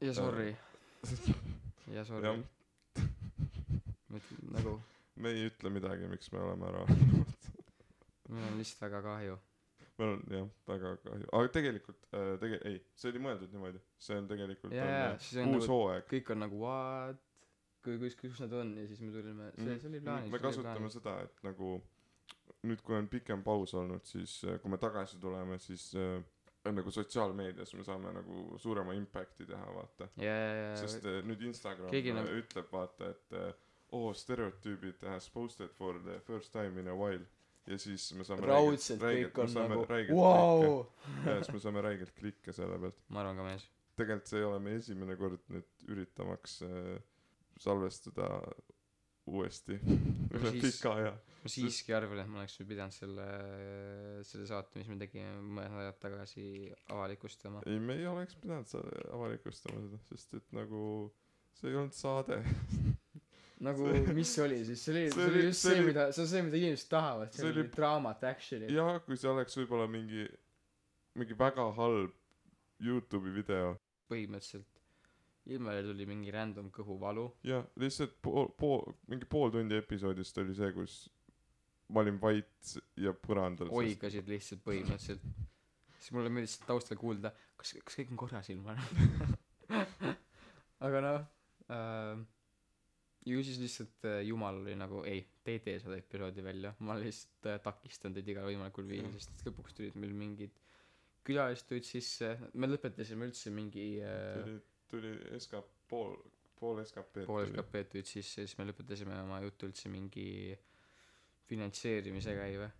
ja sorry. Ja sorry. Nagu me ei ütle midagi, miks me oleme ära andnud. mul on lihtsalt väga kahju. Meil on jah, väga kahju, aga tegelikult äh, tege-, ei, see oli mõeldud niimoodi, see on tegelikult Jaa, on, äh, uus nagu- hooaeg. kõik on nagu what? Kui kus kus nad on ja siis me tulime see see oli plaanis Mm. me kasutame seda, et nagu nüüd, kui on pikem paus olnud, siis äh, kui me tagasi tuleme, siis äh, nagu sotsiaalmeedias me saame nagu suurema impact'i teha, vaata. ja sest äh, nüüd Instagram Keegi nagu- ütleb vaata, et äh, oo, stereotüübid has posted for the first time in a while ja siis me saame raudselt kõik on nagu vau ja siis me saame räigelt klikke selle pealt. ma arvan ka mees tegelikult see ei ole meie esimene kord nüüd üritamaks äh, salvestada uuesti üle pika aja. Ma siiski arvan et ma oleks pidanud selle selle saate mis me tegime mõned nädalad tagasi avalikustama. Ei, me ei oleks pidanud avalikustama seda, sest et nagu see ei olnud saade. nagu See- mis see oli siis? See oli see oli just see see mida see on see mida inimesed tahavad. See oli- draamat action'it ja kui see oleks võib-olla mingi mingi väga halb Youtube'i video. Põhimõtteliselt. Ilmale tuli mingi random kõhuvalu. Ja lihtsalt pool pool mingi pool tundi episoodist oli see kus ma olin vait ja põrandal sest oigasid lihtsalt põhimõtteliselt. Siis mulle meeldis taustal kuulda kas kas kõik on korras ilmal aga noh äh, ju siis lihtsalt äh, jumal oli nagu ei te ei tee seda episoodi välja. Ma lihtsalt äh, takistan teid igal võimalikul viisil sest lõpuks tulid meil mingid külalised tulid sisse. Me lõpetasime üldse mingi äh, tuli tuli SK pool pool SKP-d pool SKP-d tulid sisse ja siis me lõpetasime oma jutu üldse mingi finantseerimise käive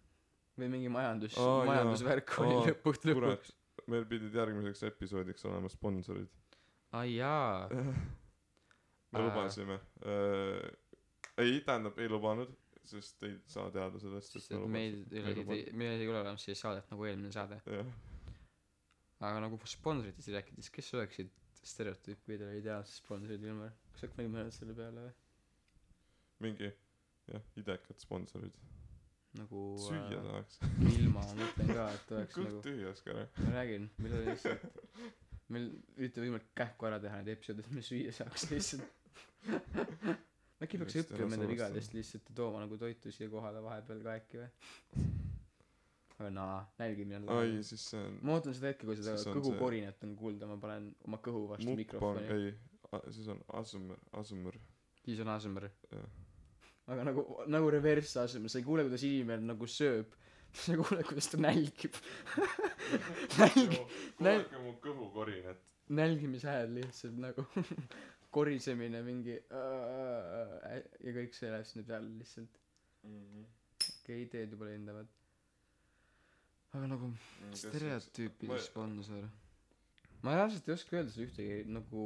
või? Mingi majandus Aa, jaa. majandusvärk oli Aa, lõpuks? Meil pidid järgmiseks episoodiks olema sponsorid. Ai jaa. Me Aa. lubasime. Äh, ei tähendab ei lubanud sest ei saa teada sellest et meil ei ole meil ei ole olemas sellist saadet nagu eelmine saade. Aga nagu sponsoritest rääkides kes oleksid stereotüüpidele ideaalsed sponsorid Ilmar? Kas sa kunagi mõelnud selle peale või? Mingi jah idekad sponsorid. Nagu süüa äh, tahaks. Vilma ma mõtlen ka et oleks kõht nagu tühi Oskar ma räägin meil oli lihtsalt meil üritame võimalikult kähku ära teha need episoodid et me süüa saaks lihtsalt. Äkki peaks õppima enda vigadest lihtsalt ja tooma nagu toitu siia kohale vahepeal ka äkki või? Aga naa nälgimine on ai siis see on ma ootan seda hetke kui seda kõhukorinat on kuulda ma panen oma kõhu vastu mikrofoni. ei siis on asumr asumr. Siis on ASMR jah aga nagu nagu reverse ASMR sa ei kuule kuidas inimene nagu sööb. Sa kuuled kuidas ta nälgib. Nälg näi- kuulake mu kõhukorinat nälgimishääl lihtsalt nagu korisemine mingi äh, ja kõik selle sinna peale lihtsalt. Okei ideed juba lendavad. Aga nagu stereotüüpide ma- sponsor ma reaalselt ei oska öelda seda ühtegi nagu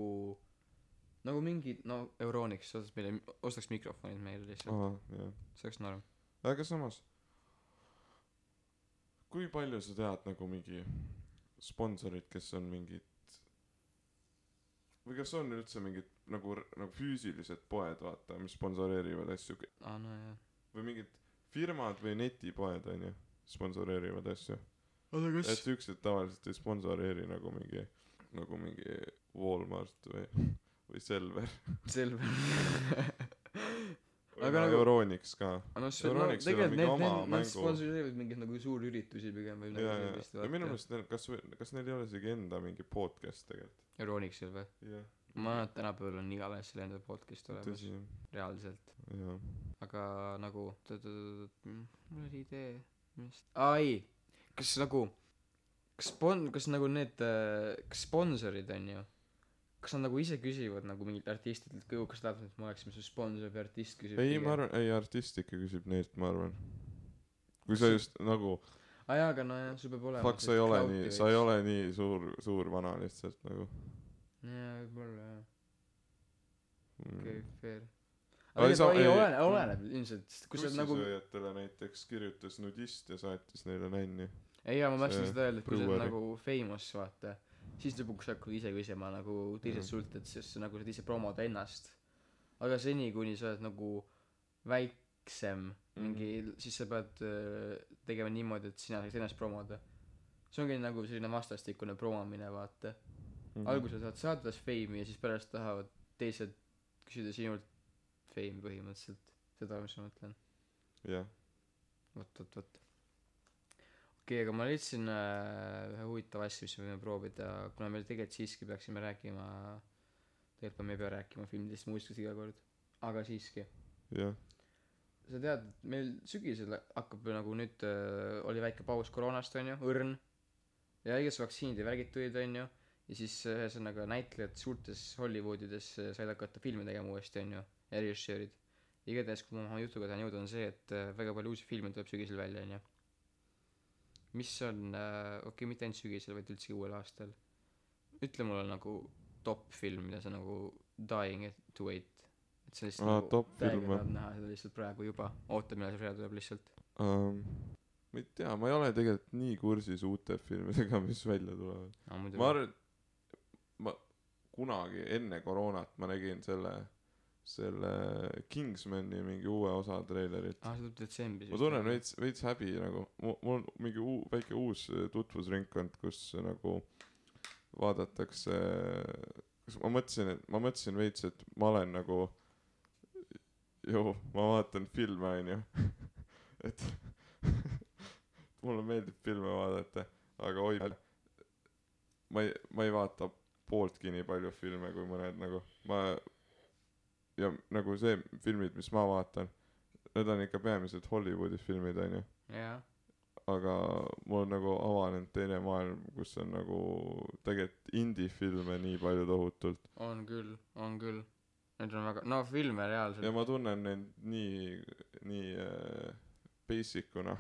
nagu mingi no Euronics ostaks meile ostaks mikrofonid meile lihtsalt. Ahah jah. See oleks norm. Aga samas kui palju sa tead nagu mingi sponsorid kes on mingid või kas on üldse mingid nagu nagu füüsilised poed vaata mis sponsoreerivad asju? Aa nojah või mingid firmad või netipoed onju sponsoreerivad asju. Oota et kas siuksed tavaliselt ei sponsoreeri nagu mingi nagu mingi Walmart või või Selver? Selve või Aga no nagu- Euronics ka. Noh see no Euronixil on tegelikult mingi need need nad sponsoreerivad mingeid nagu suuri üritusi pigem või ja sellist ja minu meelest neil kas kas neil ei ole isegi enda mingi podcast tegelikult? Euronixil või? Ma arvan et tänapäeval on igavesel enda podcast olemas. Reaalselt. Aga nagu mul oli idee millest aa ei! Kas nagu kas spon- kas nagu need äh, kas sponsorid on ju kas nad nagu ise küsivad nagu mingilt artistilt et kuhu kas tahad et me oleksime su sponsor või artist küsib ei ma arvan ei artist ikka küsib neilt ma arvan. Kui sa just nagu aa jaa aga nojah sul peab olema fuck sa ei ole nii sa ei ole nii suur suur vana lihtsalt nagu. Jaa võib-olla jah. Mm. okei fair. Aga ei tegelikult ei ei- oleneb oleneb ilmselt sest kui sa nagu sussisööjatele näiteks kirjutas nudist ja saatis neile nänni. Ei jaa ma tahtsin seda öelda et kui sa oled nagu famous vaata siis lõpuks hakkad ise küsima nagu teised Mhm. sult et sest sa nagu saad ise promoda ennast. Aga seni kuni sa oled nagu väiksem mingi siis sa pead äh, tegema niimoodi et sina saaks ennast promoda. See ongi nagu selline vastastikune promomine vaata. Mhm. alguses saad saades feimi ja siis pärast tahavad teised küsida sinult feimi põhimõtteliselt. Seda mis ma mõtlen. Jah. Vot vot vot okei aga ma leidsin äh, ühe huvitava asja mis me võime proovida kuna me tegelikult siiski peaksime rääkima tegelikult me ei pea rääkima filmidest muusikast iga kord aga siiski. Jah. Sa tead et meil sügisel hakkab nagu nüüd äh, oli väike paus koroonast onju õrn. Ja igas vaktsiinid ja värgid tulid onju ja siis äh, ühesõnaga näitlejad suurtes Hollywoodides äh, said hakata filme tegema uuesti onju ja režissöörid. Igatahes kui ma oma jutuga tahan jõuda on see et väga palju uusi filme tuleb sügisel välja onju mis on äh, okei okay, mitte ainult sügisel vaid üldsegi uuel aastal. Ütle mulle nagu top film mida sa nagu dying to wait. Et sa lihtsalt Aa, nagu top film või? näha seda lihtsalt praegu juba. Oota millal see sarja tuleb lihtsalt. Um, ma ei tea ma ei ole tegelikult nii kursis uute filmidega mis välja tulevad. Muidugi. Ma arvan ma kunagi enne koroonat ma nägin selle selle Kingsmani mingi uue osa treilerit. Aa see tuleb detsembris ma tunnen veits veits häbi nagu mu- mul on mingi uu- väike uus äh, tutvusringkond kus nagu vaadatakse kus ma mõtlesin et ma mõtlesin veits et ma olen nagu ju ma vaatan filme onju. Et mulle meeldib filme vaadata aga oi ma ei ma ei vaata pooltki nii palju filme kui mõned nagu ma ja nagu see filmid mis ma vaatan need on ikka peamiselt Hollywoodi filmid onju. Aga mul on nagu avanenud teine maailm kus on nagu tegelikult indie-filme nii palju tohutult. On küll on küll. Need on väga no filme reaalselt. Ja ma tunnen neid nii nii äh, basic una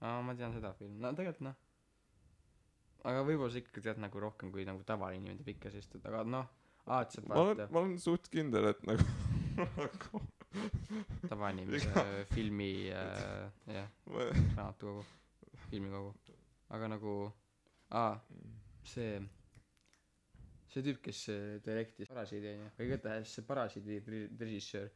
aa ma tean seda filmi. No tegelikult noh. Aga võib-olla sa ikka tead nagu rohkem kui nagu tavainimene teeb ikka et aga noh saab ma olen vaadata ma olen suht kindel et nagu nagu tavainimese Iga- filmi äh, jah ma raamatukogu filmikogu. Aga nagu aa see see tüüp kes äh, direktis Parasiidi onju aga igatahes see Parasiidi re- režissöör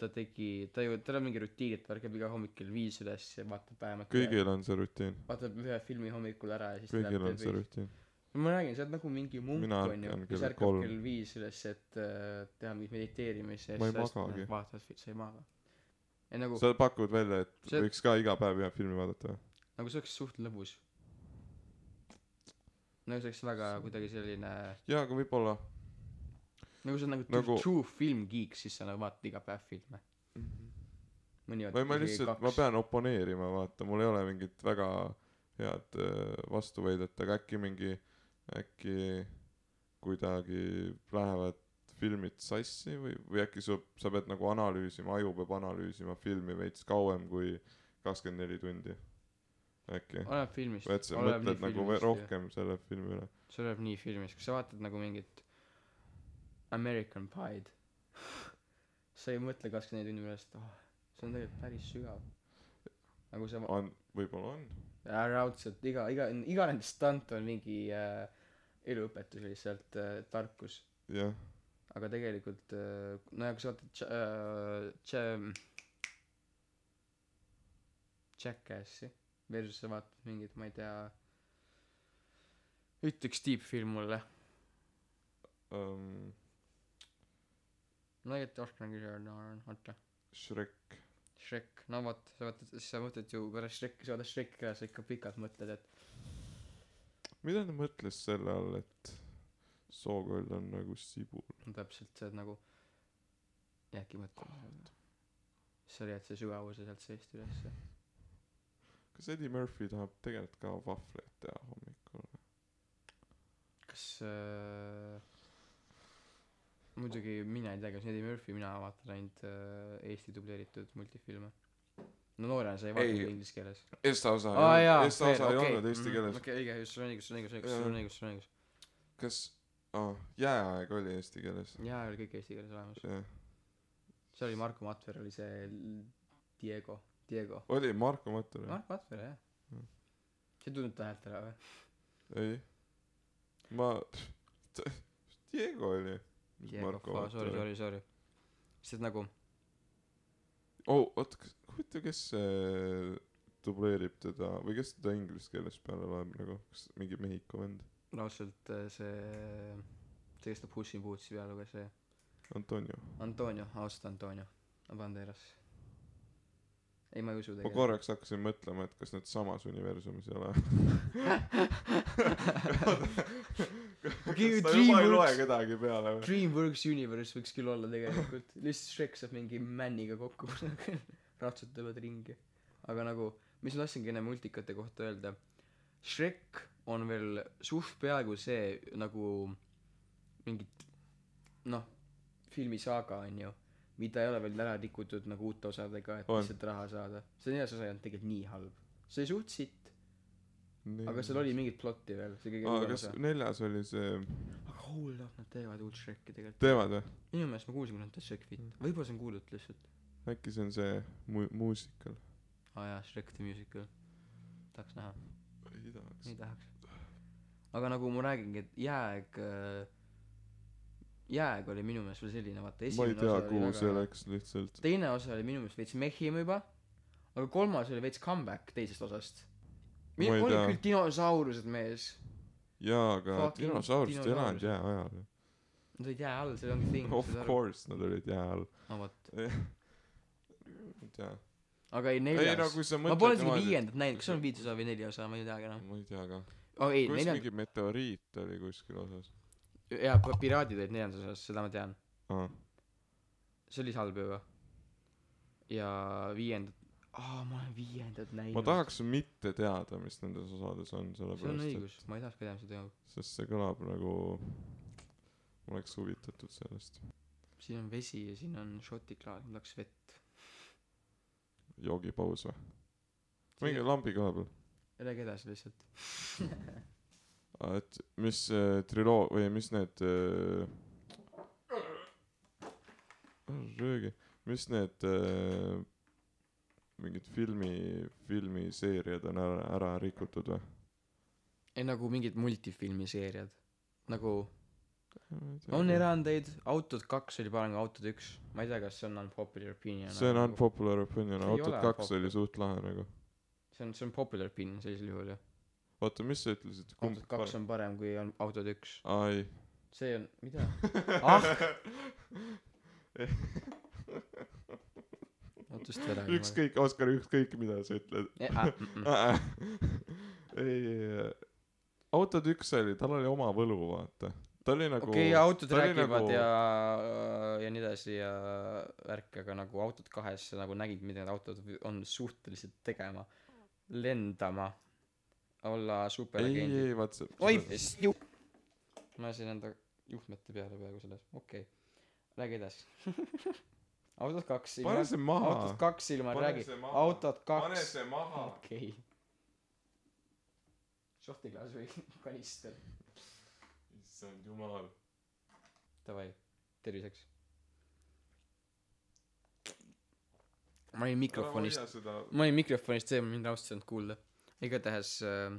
ta tegi ta ju tal on mingi rutiin et ta ärkab iga hommik kell viis üles ja vaatab vähemalt ühe, kõigil on see rutiin. vaatab ühe filmi hommikul ära ja siis kõigil on see rutiin ma räägin sa oled nagu mingi munk onju kes ärkab kolm. kell viis üles et äh, teha mingit mediteerimist ja siis magagi. vaatad sa ei maga. Nagu sa pakud välja et See- võiks ka iga päev ühe filmi vaadata või nagu see oleks suht lõbus. Nagu see oleks väga kuidagi selline jaa aga võib-olla. Nagu sa oled nagu, Nagu- true film geek siis sa nagu vaatad iga päev filme. Mõni või ma lihtsalt ma pean oponeerima vaata. Mul ei ole mingit väga head äh, vastuväidet aga äkki mingi äkki kuidagi lähevad filmid sassi või või äkki sa sa pead nagu analüüsima aju peab analüüsima filmi veits kauem kui kakskümmend neli tundi? Äkki? Oleneb filmist. Et sa oleneb mõtled nagu filmist rohkem selle filmi üle? See oleneb nii filmist. Kui sa vaatad nagu mingit American Pied sa ei mõtle kakskümmend neli tundi pärast oh see on tegelikult päris sügav. Nagu sa on võib-olla on. Ja raudselt. Iga iga iga nendest stunt on mingi äh, eluõpetus lihtsalt äh, tarkus. Jah. Aga tegelikult äh, no ja kui sa vaatad äh, Ch- Jackassi versus sa vaatad mingit ma ei tea ütle üks tiipfilm mulle. Um, no tegelikult oskan küsida ma arvan oota Shrek. Shrek. No vot sa vaatad siis sa mõtled ju pärast Shreki sa vaatad Shreki ära sa ikka pikalt mõtled et mida ta mõtles selle all et Sookoll on nagu sibul? No täpselt see on nagu jäädki mõtlema sa leiad selle sügavuse sealt seest ülesse kas Eddie Murphy tahab tegelikult ka vahvleid teha hommikul? Või kas äh, muidugi mina ei tea kas Eddie Murphy mina vaatan ainult äh, Eesti dubleeritud multifilme no noorena sa ei vaadanud Ei. inglise keeles. Esta osa ei olnud Esta osa ei okei. olnud eesti Mhm, keeles. okei õige sul on õigus sul on õigus sul on õigus sul on õigus kas aa jääaeg oli eesti keeles? Jaa oli kõik eesti keeles olemas jah seal oli Marko Matver oli see Diego Diego. Oli Marko Matter või Marko Matver jah. Mm. sa ei tundnud ta häält ära või? Ei. Ma Diego oli. Diego sorry sorry sorry. Lihtsalt nagu oh oot kas huvitav kes see dubleerib teda või kes teda inglise keeles peale loeb nagu kas mingi Mehhiko vend? Raudselt äh, see see kes ta Puss in Bootsi peal luges see. Antonio. Antonio ausalt Antonio Banderas. Ei ma ei usu ma tegelikult. korraks hakkasin mõtlema et kas need samas universumis ei ole. Kas ta juba ei loe Dreamworks- kedagi peale või? Dreamworks Universe võiks küll olla tegelikult. Lihtsalt Shrek saab mingi männiga kokku ratsutavad ringi. Aga nagu mis ma tahtsingi enne multikate kohta öelda Shrek on veel suht peaaegu see nagu mingit noh filmisaaga onju mida ei ole veel ära rikutud nagu uute osadega et lihtsalt raha saada. See neljas osa ei olnud tegelikult nii halb. See oli suht sitt aga seal oli mingit plotti veel see kõige kas osa. neljas oli see aga up nad teevad uut Shreki tegelikult. Teevad või? Minu meelest ma kuulsin kui nad teevad Shrek fit võib-olla see on kuulujutt lihtsalt äkki see on see mu- muusikal. Aa jaa Shrek the musical. Tahaks näha. Ei tahaks. Ei tahaks. Aga nagu ma räägingi et jääg äh, jääg oli minu meelest veel selline vaata ma ei esimene tea osa oli kuhu väga see hea. läks lihtsalt. Teine osa oli minu meelest veits mehhim juba aga kolmas oli veits comeback teisest osast. Ma ei olid tea. küll dinosaurused mees. Jaa aga Fucking dinosaurid ei elanud dinosaurused. jääajal ju. Nad olid jää all see ongi thing of course nad olid jää all. No vot ei tea. Aga ei ei neljas no kui sa ma mõtled pole isegi viiendat näinud. Kas on viies osa või neli osa ma ei teagi enam ma ei tea ka. Oh ei kus neljand- mingi meteoriit oli kuskil osas. Jaa piraadid olid neljandas osas seda ma tean. Aa. See oli halb juba. Ja viiendat aa ma olen viiendat näinud. Ma tahaks mitte teada mis nendes osades on see on sellepärast õigus. Ma ei tahaks ka teada mis teeb et sest see kõlab nagu ma oleks huvitatud sellest. Siin on vesi ja siin on šotiklaas mul läks vett joogipaus või mingi lambi koha peal. Räägi edasi lihtsalt. Aa, et mis äh, triloo- või mis need äh, röögi. Mis need äh, mingid filmi filmiseeriad on ära ära rikutud või? Ei nagu mingid multifilmiseeriad. Nagu on erandeid. Autod kaks oli parem kui autod üks. Ma ei tea kas see on unpopular opinion see on nagu- unpopular opinion. Ei autod ole kaks unpopular. oli suht lahe nagu. See on see on popular opinion sellisel juhul ju oota mis sa ütlesid? Autod kaks on parem kui on autod üks. Aa ei see on mida? Ah! Ootust ära ükskõik Oskar ükskõik mida sa ütled. Ah, mm, mm. ei ei. Autod üks oli tal oli oma võlu vaata ta oli nagu okei okay, autod räägivad nagu- ja ja nii edasi ja värk aga nagu autod kahes nagu nägid mida need autod on suutelised tegema lendama olla ei superagendid. Ei vaat see oi ju- ma lasin enda juhtmete peale peaaegu selles okei okay. räägi edasi. Autod kaks pane see maha. autod kaks Pane räägi. autod pane kaks see maha. Okei. Šotiklaas või kanister issand jumal. Davai terviseks. Ma olin mikrofonist ma olin mikrofonist eemal mind raudselt ei saanud kuulda. Igatahes äh,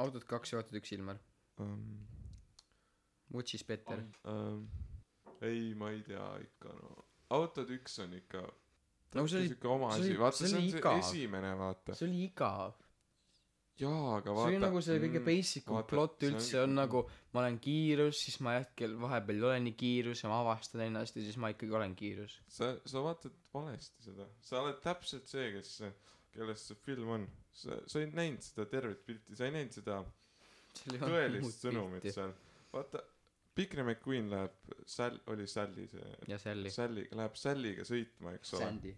autod kaks ja autod üks Ilmar. Um, which is better? Um, ei ma ei tea ikka no. Autod üks on ikka no see oli see asi. oli- vaata see see on oli see igav. esimene vaata. See oli igav jaa aga see vaata oli nagu see kõige mm, basic um plott see üldse on nagu ma olen kiirus siis ma hetkel vahepeal ei ole nii kiirus ja ma avastan ennast ja siis ma ikkagi olen kiirus. Sa sa vaatad valesti seda. Sa oled täpselt see kes kellest see film on. Sa sa ei näinud seda tervet pilti sa ei näinud seda tõelist sõnumit seal. Vaata Pigre McQueen läheb Sal- oli Sally see ja Sally. Sally läheb Sallyga sõitma eks ole. Sandy.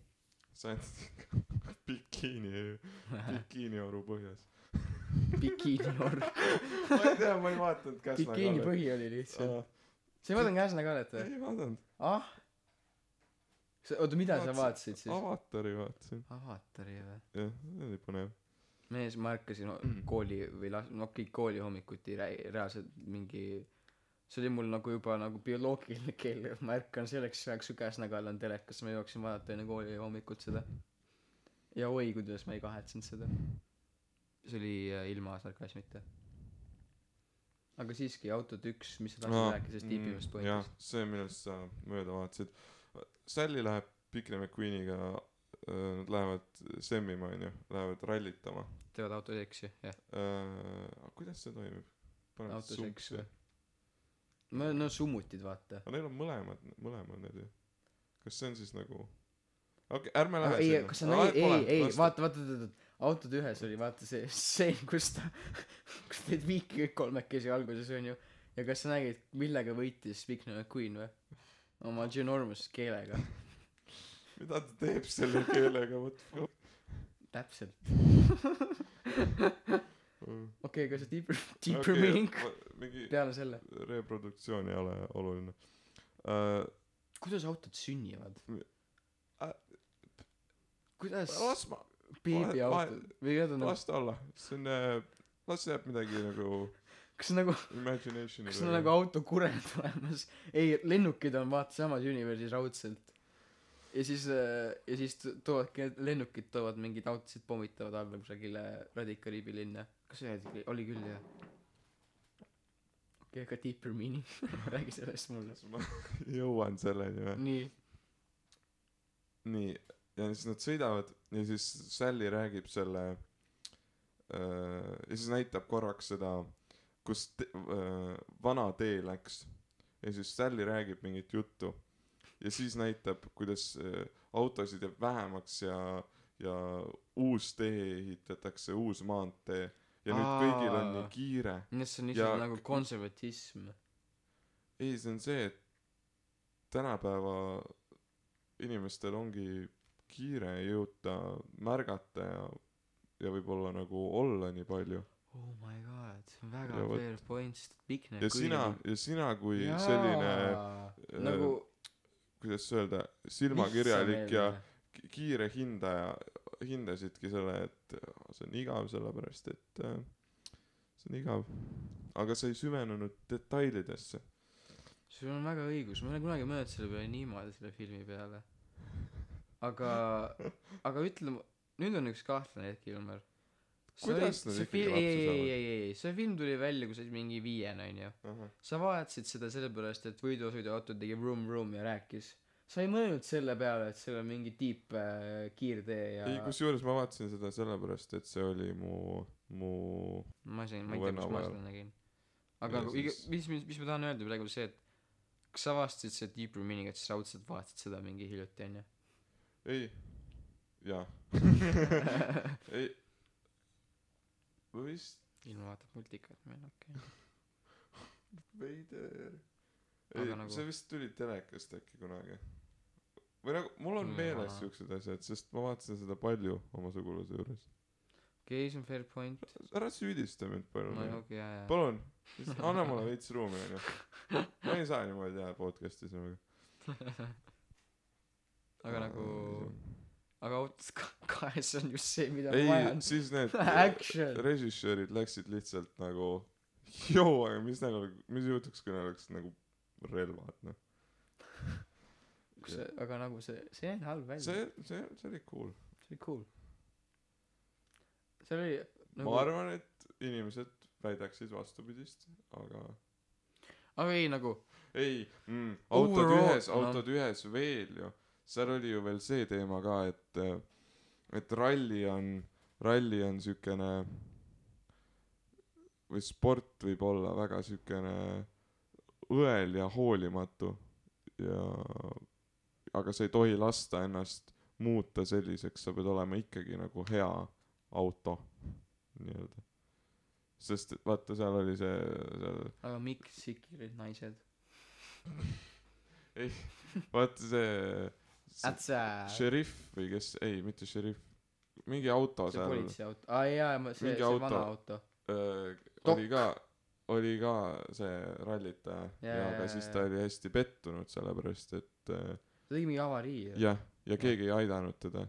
Sandy. Bikiini bikiinioru põhjas bikiiniorg ma ei tea ma ei vaadanud Käsna bikiini põhi oli lihtsalt. Aa, sa ei vaadanud Käsna Kallet või ei vaadanud. Ah? Sa oota mida sa Vaatasin- vaatasid siis? Avatari vaatasin. Avatari või? Jah see oli põnev. Mees ma ärkasin ho- kooli või las- no kõik kooli hommikuti rää- reaalselt mingi see oli mul nagu juba nagu bioloogiline kell ma ärkan selleks ajaks kui Käsna Kall on telekas ma jooksin vaadata enne kooli hommikut seda. Ja oi kuidas ma ei kahetsenud seda see oli äh, ilma sarkasmita aga siiski autod üks mis sa tahtsid rääkida sellest tiipimast Mm, jah pointist see millest sa mööda vaatasid Sally läheb Pigre McQueeniga Nad lähevad semmima onju, lähevad rallitama. teevad autoseksi, jah. kuidas see toimib? autoseks või?. no, no summutid, vaata. aga neil on mõlemad, mõlemad need ju. kas see on siis nagu, okei okay,, ärme lähe ei, kas sa nägid, ei, ei, vaata, vaata, vaata, vaata, autode ühes oli vaata see stseen, kus ta, kus teed viiki kõik kolmekesi alguses onju. ja kas sa nägid, millega võitis Big No Queen või? oma ginormous keelega, mida ta teeb selle keelega, what the täpselt. fuck okei, aga see deeper, deeper okay, meaning peale selle. reproduktsioon ei ole oluline uh,. kuidas autod sünnivad Äh,? kuidas las ma, beebiautod või kuidas on, las ta olla, see on uh,, las jääb midagi nagu kas nagu, kas on nagu autokured olemas? ei, lennukid on vaata samas universe'is raudselt. ja siis, ja siis toovadki, lennukid toovad mingeid autosid, pommitavad alla kusagile Radi-Kariibi linna. kas see oli, oli küll jah? okei, aga deeper meaning, räägi sellest mulle. ma jõuan selleni või? nii, nii, ja siis nad sõidavad ja siis Sally räägib selle äh, ja siis näitab korraks seda, kus te, äh, vana tee läks. ja siis Sally räägib mingit juttu ja siis näitab, kuidas äh, autosid jääb vähemaks ja, ja uus tee ehitatakse, uus maantee ja nüüd kõigil on nii Aa. kiire. nii et see on Ja lihtsalt nagu k- konservatism. ei, see on see, et tänapäeva inimestel ongi kiire ei jõuta märgata ja, ja võib-olla nagu olla nii palju. oh my god, see on väga Ja fair point, sest Big No ja sina, ja sina kui Jaa, selline äh, nagu kuidas öelda, silmakirjalik ja ki- kiire hindaja, hindasidki selle, et see on igav, sellepärast et äh, see on igav. aga sa ei süvenenud detailidesse. sul on väga õigus, ma ei ole kunagi mõelnud selle peale niimoodi, selle filmi peale. aga, aga ütle, nüüd on üks kahtlane hetk, Ilmar. Kuidas nad see ikkagi film, lapsi ei, ei, saavad? ei, ei, ei, see film tuli välja, kui sa olid mingi viiene, onju. sa vaatasid seda sellepärast, et võidusõiduauto tegi vroom vroom ja rääkis. sa ei mõelnud selle peale, et seal on mingi tiip äh, kiirtee ja ei, kusjuures ma vaatasin seda sellepärast, et see oli mu, mu ma ei saa, ma ei tea, kus ma seda nägin. aga Ja siis- mis, mis, mis ma tahan öelda praegu see, et kas sa avastasid see deeper meaning, et sa raudselt vaatasid seda mingi hiljuti onju? ei, jaa. ei, või vist ilma vaatab multikat meil, okei okay.. veider. Ei, nagu- see vist tuli telekast äkki kunagi. või nagu mul on Mm, meeles siuksed asjad, sest ma vaatasin seda palju oma sugulase juures. okei, see on fair point. ära süüdista mind no palun. okei, jaa, jaa. palun, anna mulle veits ruumi onju. ma ei saa niimoodi teha podcast'i sinuga. aga nagu, aga autos ka- kahes on just see, mida ma ei vajan., siis need Action. režissöörid läksid lihtsalt nagu joo, aga mis nagu, mis juhtuks, kui neil oleks nagu relvad noh. kus see, aga nagu see, see ei näinud halb välja. see, see, see oli cool. see oli cool. seal oli nagu... ma, arvan, et inimesed väidaksid vastupidist, aga aga ei nagu, ei mm,, autod Overall- ühes, no. autod ühes veel ju, seal oli ju veel see teema ka, et, et ralli on, ralli on siukene või sport võib olla väga siukene õel ja hoolimatu ja aga sa ei tohi lasta ennast muuta selliseks, sa pead olema ikkagi nagu hea auto nii-öelda. sest vaata, seal oli see, seal aga miks sikil olid naised? vaata see, Ätsa, šerif või kes, ei mitte šerif, mingi auto see seal politseiauto, aa jaa, see, see auto. vana auto. Dokk. oli ka, oli ka see rallitaja ja, ja aga siis ta oli hästi pettunud sellepärast, et äh, see tegi mingi avarii jah, ja keegi ei aidanud teda,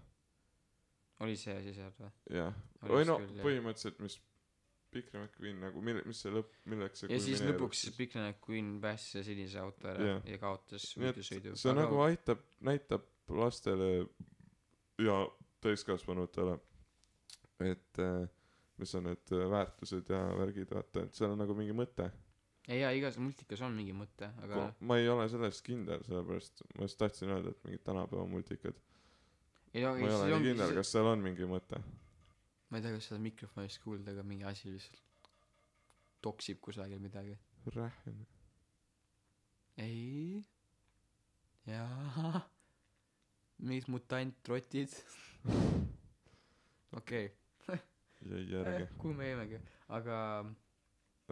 oli see asi seal või? jah. Või no põhimõtteliselt, mis Big McQueen nagu, mille, mis see lõpp, milleks see ja siis lõpuks Big Nick Queen päästis selle sinise auto ära Jah. ja kaotas võidusõidu. see nagu aitab, näitab lastele ja täiskasvanutele, et äh, mis on need äh, väärtused ja värgid, vaata, et seal on nagu mingi mõte. ei jaa, igas multikas on mingi mõte, aga ma ei ole selles kindel, sellepärast ma just tahtsin öelda, et mingid tänapäeva multikad. ma ei ole nii kindel kas seal on mingi mõte. Ma ei tea kas seda mikrofonist kuulda aga mingi asi lihtsalt toksib kusagil midagi. Rähn. Ei. Jaa mingid mutantrotid. Okei. Jäi järgi. Okay. kuhu me jäimegi aga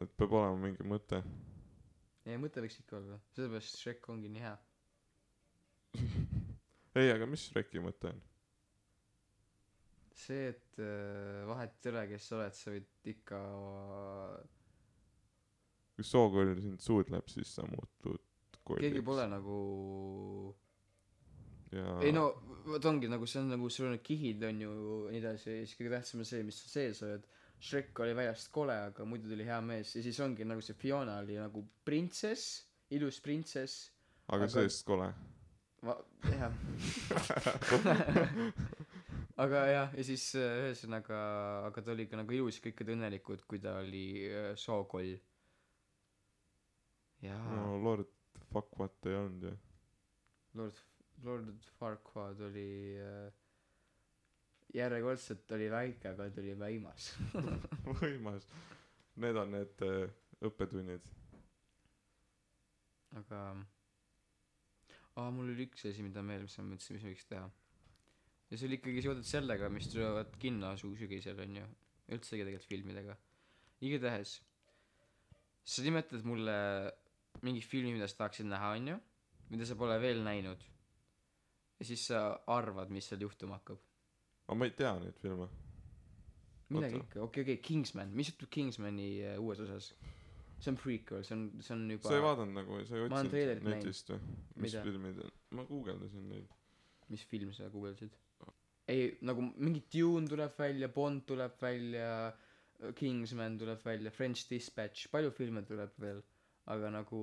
et peab olema mingi mõte. Ei mõte võiks ikka olla. Sellepärast Shrek ongi nii hea. Ei aga mis Shreki mõte on? See et äh, vahet ei ole kes sa oled sa võid ikka kui sookoll sind suudleb siis sa muutud keegi pole nagu ja ei no vot ongi nagu see on nagu sul on need kihid on ju ja nii edasi ja siis kõige tähtsam on see mis sa sees oled Shrek oli väljast kole aga muidu tuli hea mees. Ja siis ongi nagu see Fiona oli nagu printsess ilus printsess aga aga- seest kole. Va- jah. Aga jah ja siis äh, ühesõnaga aga ta oli ka nagu ilus ja kõik olid õnnelikud kui ta oli äh, sookoll jaa. No lord fuck what ei olnud ju. Lord Lord Farquaad oli äh, järjekordselt oli väike aga ta oli võimas. Võimas. Need on need äh, õppetunnid. Aga aa mul oli üks asi mida veel mis ma mõtlesin mis võiks teha. Ja see oli ikkagi seotud sellega mis tulevad kinno sügisel onju üldsegi tegelikult filmidega. Igatahes sa nimetad mulle mingi filmi mida sa tahaksid näha onju mida sa pole veel näinud ja siis sa arvad mis seal juhtuma hakkab. Aga ma ei tea neid filme. Midagi ikka okei okei Kingsman. Mis juhtub Kingsmani äh, uues osas? See on prequel see on see on juba sa ei vaadanud nagu sa ei otsinud netist või? Mis Mida? filmid ma guugeldasin neid. Mis film sa guugeldasid? Ei nagu mingi Dune tuleb välja Bond tuleb välja Kingsman tuleb välja French Dispatch palju filme tuleb veel? Aga nagu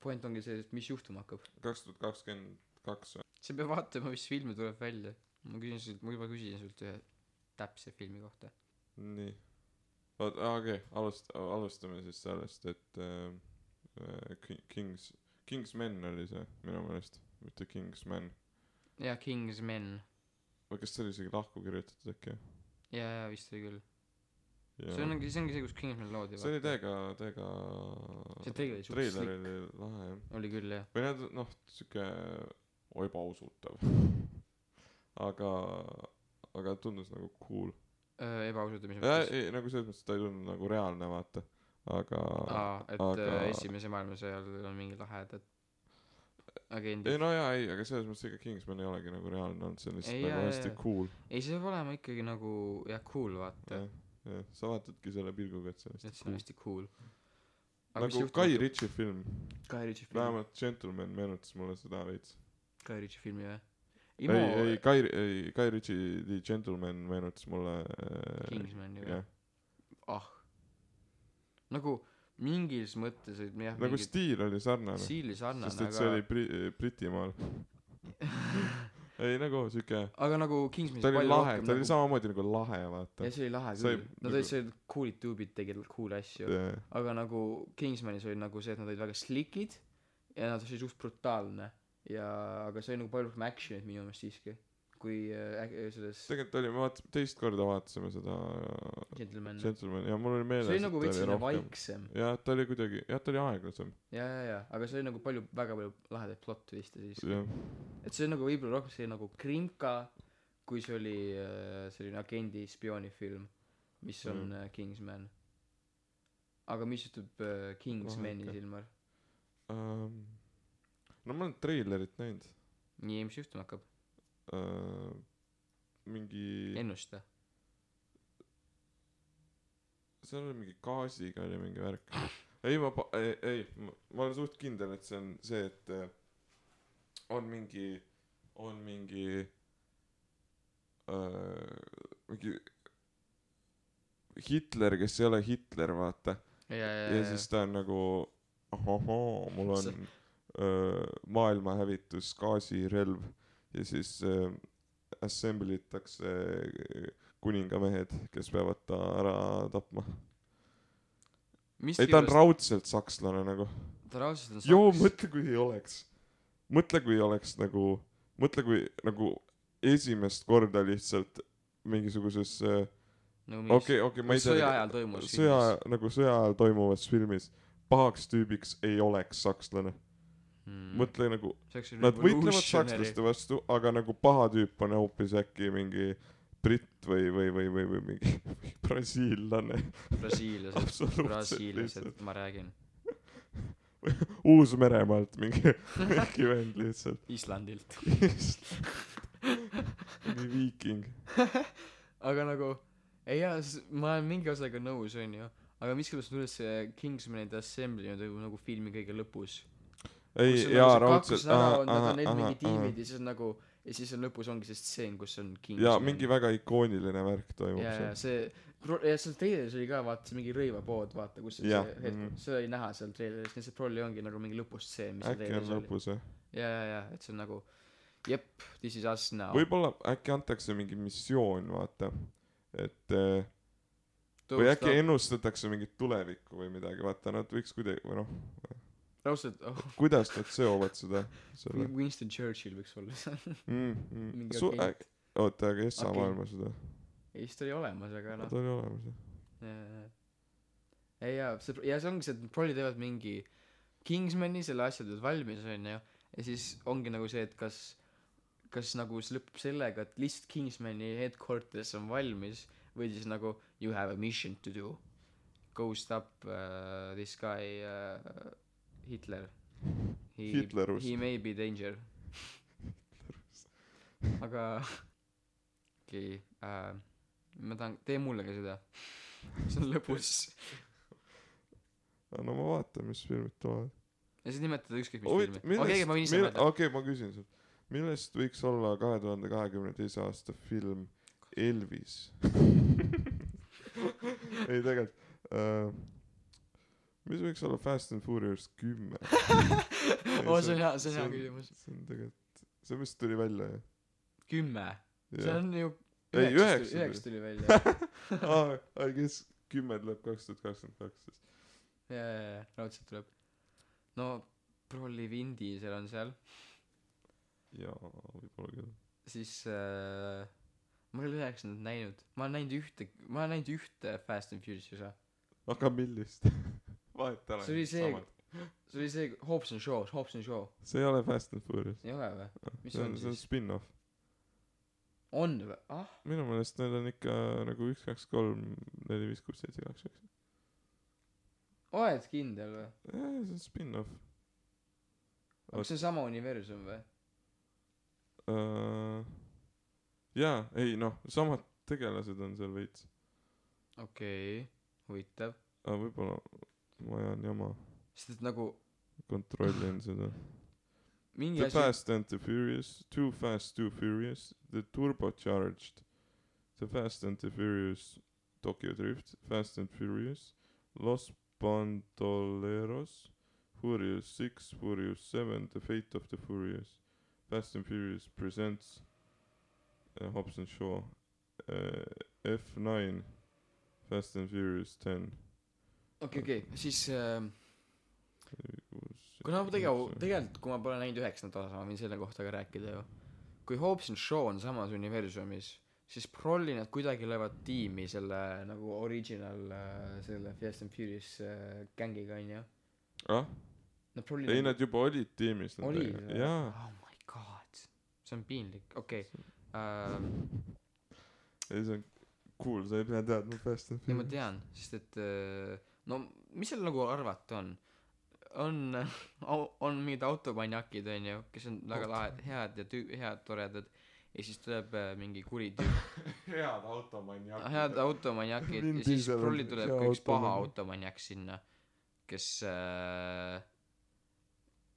point ongi see et mis juhtuma hakkab. kaks tuhat kakskümmend kaks või sa pead vaatama mis filme tuleb välja. Ma küsin sult ma juba küsisin sult ühe täpse filmi kohta. Nii. Oot aa okei. Alust- alustame siis sellest et äh, äh, Ki- Kings Kingsmen oli see minu meelest mitte Kingsman jaa Kingsmen. Või kas see oli isegi lahku kirjutatud äkki? Jaa jaa vist oli küll. Ja see ongi see ongi see kus Kingsman loodi see oli täiega täiega see treiler oli suht treiler oli lahe jah. Oli küll jah. Või nad noh siuke ebausutav. Aga aga tundus nagu cool. Öö, ebaausalt mis mõttes? ei nagu selles mõttes et ta ei tundunud nagu reaalne vaata. Aga aa et aga- aga... esimese maailmasõja ajal on mingi lahedad agendid. Ei no jaa ei aga selles mõttes ega Kingsman ei olegi nagu reaalne olnud see on lihtsalt Ei, nagu jaa, hästi jaa. cool. Ei see peab olema ikkagi nagu jah cool vaata. Jah sa vaatadki selle pilguga et see on et hästi see on cool. hästi cool. Nagu Guy Ritchie film. Guy Ritchie film. Vähemalt Gentleman meenutas mulle seda veits Guy Ritchie filmi või ei ei Guy ei Guy Ritchie The Gentleman meenutas mulle äh, Kingsman ju jah. ah. Nagu mingis mõttes olid jah nagu mingid stiil oli sarnane. Stiili sarnane sest et see oli aga Bri- Britimaal. Ei nagu siuke aga nagu Kingsmanis ta oli lahe ta oli nagu samamoodi nagu lahe vaata. Ja see oli lahe küll. Nad nagu- olid see cool'id tüübid tegid cool asju. Jah. aga nagu Kingsmanis oli nagu see et nad olid väga slick'id ja nad olid suht brutaalne ja aga see oli nagu palju rohkem action'it minu meelest siiski kui äh, äk- selles tegelikult oli me vaat- teist korda vaatasime seda Gentleman. Gentleman ja mul oli meeles see oli nagu veits oli selline vaiksem. Jah ta oli kuidagi jah ta oli aeglasem. Ja ja ja aga see oli nagu palju väga palju lahedaid plot twist'e siis. Jah. Et see on nagu võib-olla rohkem see nagu Krimka kui see oli äh, selline agendi spioonifilm mis on Mm. mm. Kingsman. Aga mis juhtub äh, Kingsmani Vahe ikka. silmal um, no ma olen treilerit näinud. Nii mis juhtuma hakkab? Uh, mingi ennusta seal oli mingi gaasiga oli mingi värk. Ei ma ei ei ma, olen suht kindel et see on see et äh, on mingi on mingi äh, mingi Hitler kes ei ole Hitler vaata. Ja ja ja siis ta on nagu ahohoo mul on See- öö, maailma hävitus gaasirelv ja siis öö, assembly itakse kuningamehed kes peavad ta ära tapma. Ei ta on raudselt sakslane nagu. Ta raudselt on joo saks. mõtle kui ei oleks. Mõtle kui oleks nagu mõtle kui nagu esimest korda lihtsalt mingisuguses äh, okei, okei, ma ei sõja tea, ajal toimus sõja, nagu sõja ajal toimuvas filmis pahaks tüübiks ei oleks sakslane. Mm. mõtle nagu, nad võitlevad sakslaste vastu, aga nagu paha tüüp on hoopis äkki mingi britt või, või, või, või, või mingi brasiillane. brasiillased brasiillased ma räägin Uus-Meremaalt mingi, mingi vend lihtsalt. Islandilt mingi viiking. aga nagu ei jaa ma olen mingi osaga nõus onju aga miskipärast mulle see Kingsmanide Assembly on nagu, nagu filmi kõige lõpus ei jaa, raudselt. need mingi tiimid ja siis on nagu ja siis on lõpus ongi see stseen kus on Kingsman jaa, mingi väga ikooniline värk toimub ja ja seal. see ja seal treileris oli ka vaata see mingi rõivapood vaata kus on Jah, see hetk mhm. seda oli näha seal treileris nii et see prolli ongi nagu mingi lõpustseen mis seal äkki on lõpus jah? ja ja ja et see on nagu jep this is us now võib-olla äkki antakse mingi missioon, vaata. et eh, Don't või äkki ennustatakse mingit tulevikku või midagi, vaata nad võiks kuidagi, või noh, raudselt oh, kuidas nad seovad seda, selle Winston Churchill võiks olla seal mm,. Mm. Su-, agent oota, aga Essa Agent. maailmas seda, ei siis ta oli olemas aga noh ta oli olemas jah. Ei jaa see ja see ongi see et prolli teevad mingi Kingsmani selle asja teevad valmis onju ja siis ongi nagu see et kas kas nagu see lõpeb sellega et lihtsalt Kingsmani headquarters on valmis või siis nagu you have a mission to do go stop uh, this guy uh, Hitler. He, Hitlerus. he may be danger. Aga okei okay, uh, ma tahan tee mulle ka seda. See on lõbus no ma vaatan, mis filmid tulevad. ja siis nimetada ükskõik mis filmi. Okei okay,, ma võin ise mõelda okei, ma küsin sult, millest võiks olla kahe tuhande kahekümne teise aasta film Elvis? ei tegelikult äh,, mis võiks olla Fast and Furious kümme? oo see on hea see on hea küsimus see on tegelikult, see vist tuli välja ju. kümme see on ju Ei, üheksa tuli- üheksa tuli välja aa, kes kümme tuleb kaks tuhat kakskümmend kaks siis. ja ja ja raudselt tuleb no prolli Vin Diesel on seal jaa, võib-olla küll. siis äh, ma ei ole üheksandat näinud ma olen näinud ühte ma olen näinud ühte Fast and Furious osa aga millist? vahet ei ole. See oli see- see oli see Shaw Hobbs and Shaw see ei ole Fast and Furious. ei ole või Mis see on on, see on siis? spin-off. on või ah minu meelest need on ikka nagu üks, kaks, kolm, neli, viis, kuus, seitse, kaheksa, üheksa. oled kindel või jaa, see on spin-off. aga kas see on sama universum või Uh, jaa, ei noh, samad tegelased on seal veits. okei okay. huvitav aga võib-olla ma ajan jama, sest et nagu kontrollin seda. mingi The asi Fast and the Furious, Too Fast, Too Furious, The Turbocharged, The Fast and the Furious, Tokyo Drift, Fast and Furious, Los Bandoleros, Furious Six, Furious Seven, The Fate of the Furious, Fast and Furious presents uh, Hobbs and Shaw uh,, F9, Fast and Furious Ten. Okei okei. Siis äh, kuna ma tegelikult tegelikult kui ma pole näinud üheksandat osa ma võin selle kohta ka rääkida ju. Kui Hobbs and Shaw on samas universumis siis prolli nad kuidagi löövad tiimi selle nagu original äh, selle Fast and Furious äh, gängiga onju. Ah, ei nad juba olid tiimis. olid või oh my god. See on piinlik. Okei okay. ähm, ei see on cool sa ei pea teadma Fast and ei ma Furious. tean sest et äh, no mis seal nagu arvata on? On au- on mingid automanjakid onju kes on väga lahedad head ja tüü- head toredad. Ja siis tuleb äh, mingi kuri tüüp. Head automanjakid. Head automanjakid. Ja siis prolli tuleb ka üks paha automanjak. sinna kes äh,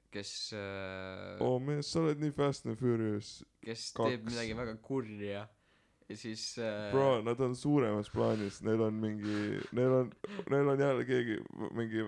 kes äh, oo mees sa oled nii Fast and Furious kes kaks. teeb midagi väga kurja ja siis äh, bro nad on suuremas plaanis. Neil on mingi neil on neil on jälle keegi mingi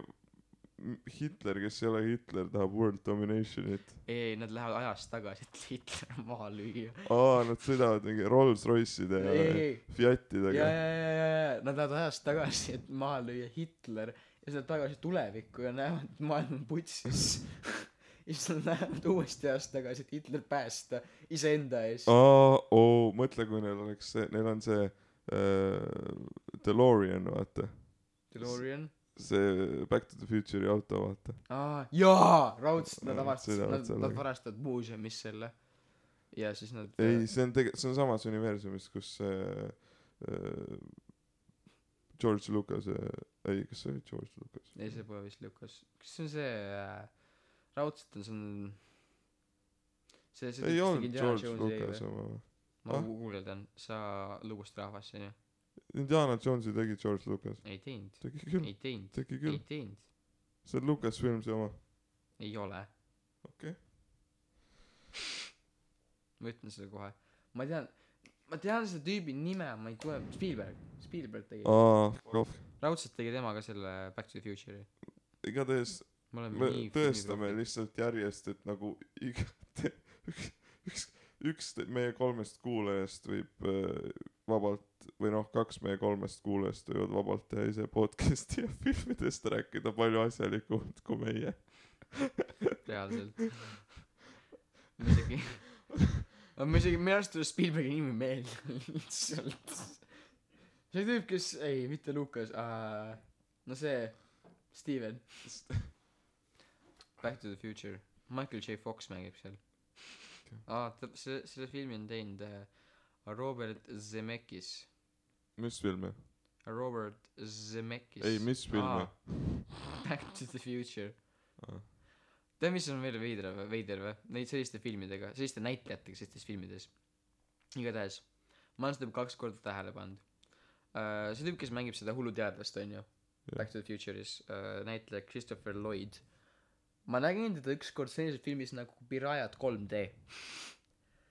Hitler kes ei ole Hitler tahab world domination'it. Ei ei nad lähevad ajas tagasi et Hitler maha lüüa. Aa nad sõidavad mingi Rolls-Royce'ide ei ja ei ja Fiatidega. Ja ja ja ja nad lähevad ajas tagasi et maha lüüa Hitler ja siis lähevad tagasi tulevikku ja näevad et maailm on putsis ja siis nad lähevad uuesti ajas tagasi et Hitler päästa iseenda eest aa oo mõtle kui neil oleks see neil on see äh, DeLorean vaata. DeLorean? See Back to the Future'i auto vaata. Aa jaa! Raudselt nad avastasid nad nad varastavad muuseumis selle. Ja siis nad ei see on tege- see on samas universumis kus see äh, George Lucas ei kas see oli? George Lucas. Ei see pole vist Lucas. Kas see on see äh, raudselt on see on see ei olnud George Lucas või oma ma Ah? guugeldan sa lugust rahvas onju Indiana Jonesi tegi George Lucas. Ei teinud. Tegi küll. Ei teinud. Tegi ei küll teinud. See on Lucasfilmsi oma ei ole. Okei. Ma ütlen sulle kohe. Ma tean ma tean selle tüübi nime ma ei tule Spielberg. Spielberg tegi. Aa raudselt tegi tema ka selle Back to the Future'i. Igatahes me oleme me nii tõestame lihtsalt järjest et nagu iga üks üks üks meie kolmest kuulajast võib äh, vabalt või noh kaks meie kolmest kuulajast võivad vabalt teha ise podcast'i ja filmidest rääkida palju asjalikumalt kui meie. Reaalselt. Ma isegi ma isegi minu arust tuleb Spielbergi nimi meelde lihtsalt. See tüüp kes ei mitte Lukas uh, no see Steven Back to the Future. Michael J. Fox mängib seal. Okei. aa ta selle selle filmi on teinud uh, Robert Zemeckis. Mis filmi Robert Zemeckis. Ei mis filmi Back to the Future. Aa. tead mis on veel veider või veider või? Neid selliste filmidega selliste näitlejatega sellistes filmides. Igatahes ma olen seda kaks korda tähele pannud. Uh, see tüüp kes mängib seda hulluteadlast onju Back to the Future'is uh, näitleja Christopher Lloyd ma nägin teda ükskord sellises filmis nagu Pirajad 3D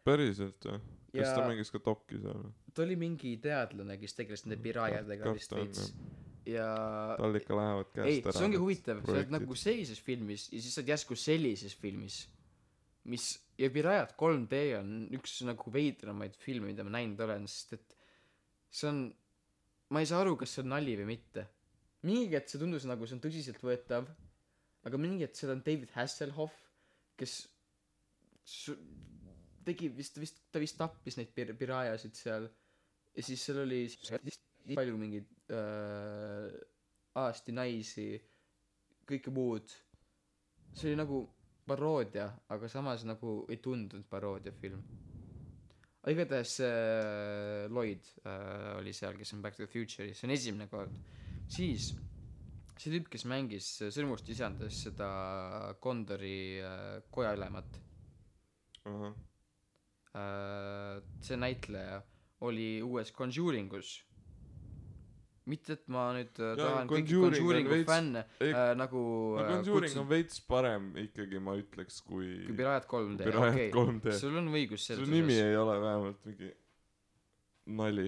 päriselt või kas ja ta mängis ka dokki seal? või ta oli mingi teadlane kes tegeles nende pirajadega Kas vist veits. ja tal ikka lähevad ei käest ära see ongi huvitav sa oled nagu sellises filmis ja siis sa oled järsku sellises filmis mis ja Pirajad 3D on üks nagu veidramaid filme mida ma näinud olen sest et see on ma ei saa aru kas see on nali või mitte. Mingi hetk see tundus nagu see on tõsiseltvõetav aga mingi hetk seal on David Hasselhoff kes tegi vist vist ta vist tappis neid pir- pirajasid seal ja siis seal oli palju mingeid äh, aasti naisi kõike muud. See oli nagu paroodia aga samas nagu ei tundunud paroodia film aga igatahes see Lloyd äh, oli seal kes on Back to the Future'is see on esimene kord. Siis see tüüp kes mängis sõrmust isandas seda Kondori äh, kojaülemat ahah. Äh, see näitleja oli uues Conjuringus. Mitte et ma nüüd äh, Jaa, tahan kõiki Conjuring on Conjuringu veits- fänne ei äh, nagu no Conjuring kutsun on veits parem ikkagi ma ütleks kui kui Pirajad 3D Pirajad okei 3D sul on õigus su selles nimi ei ole vähemalt mingi nali.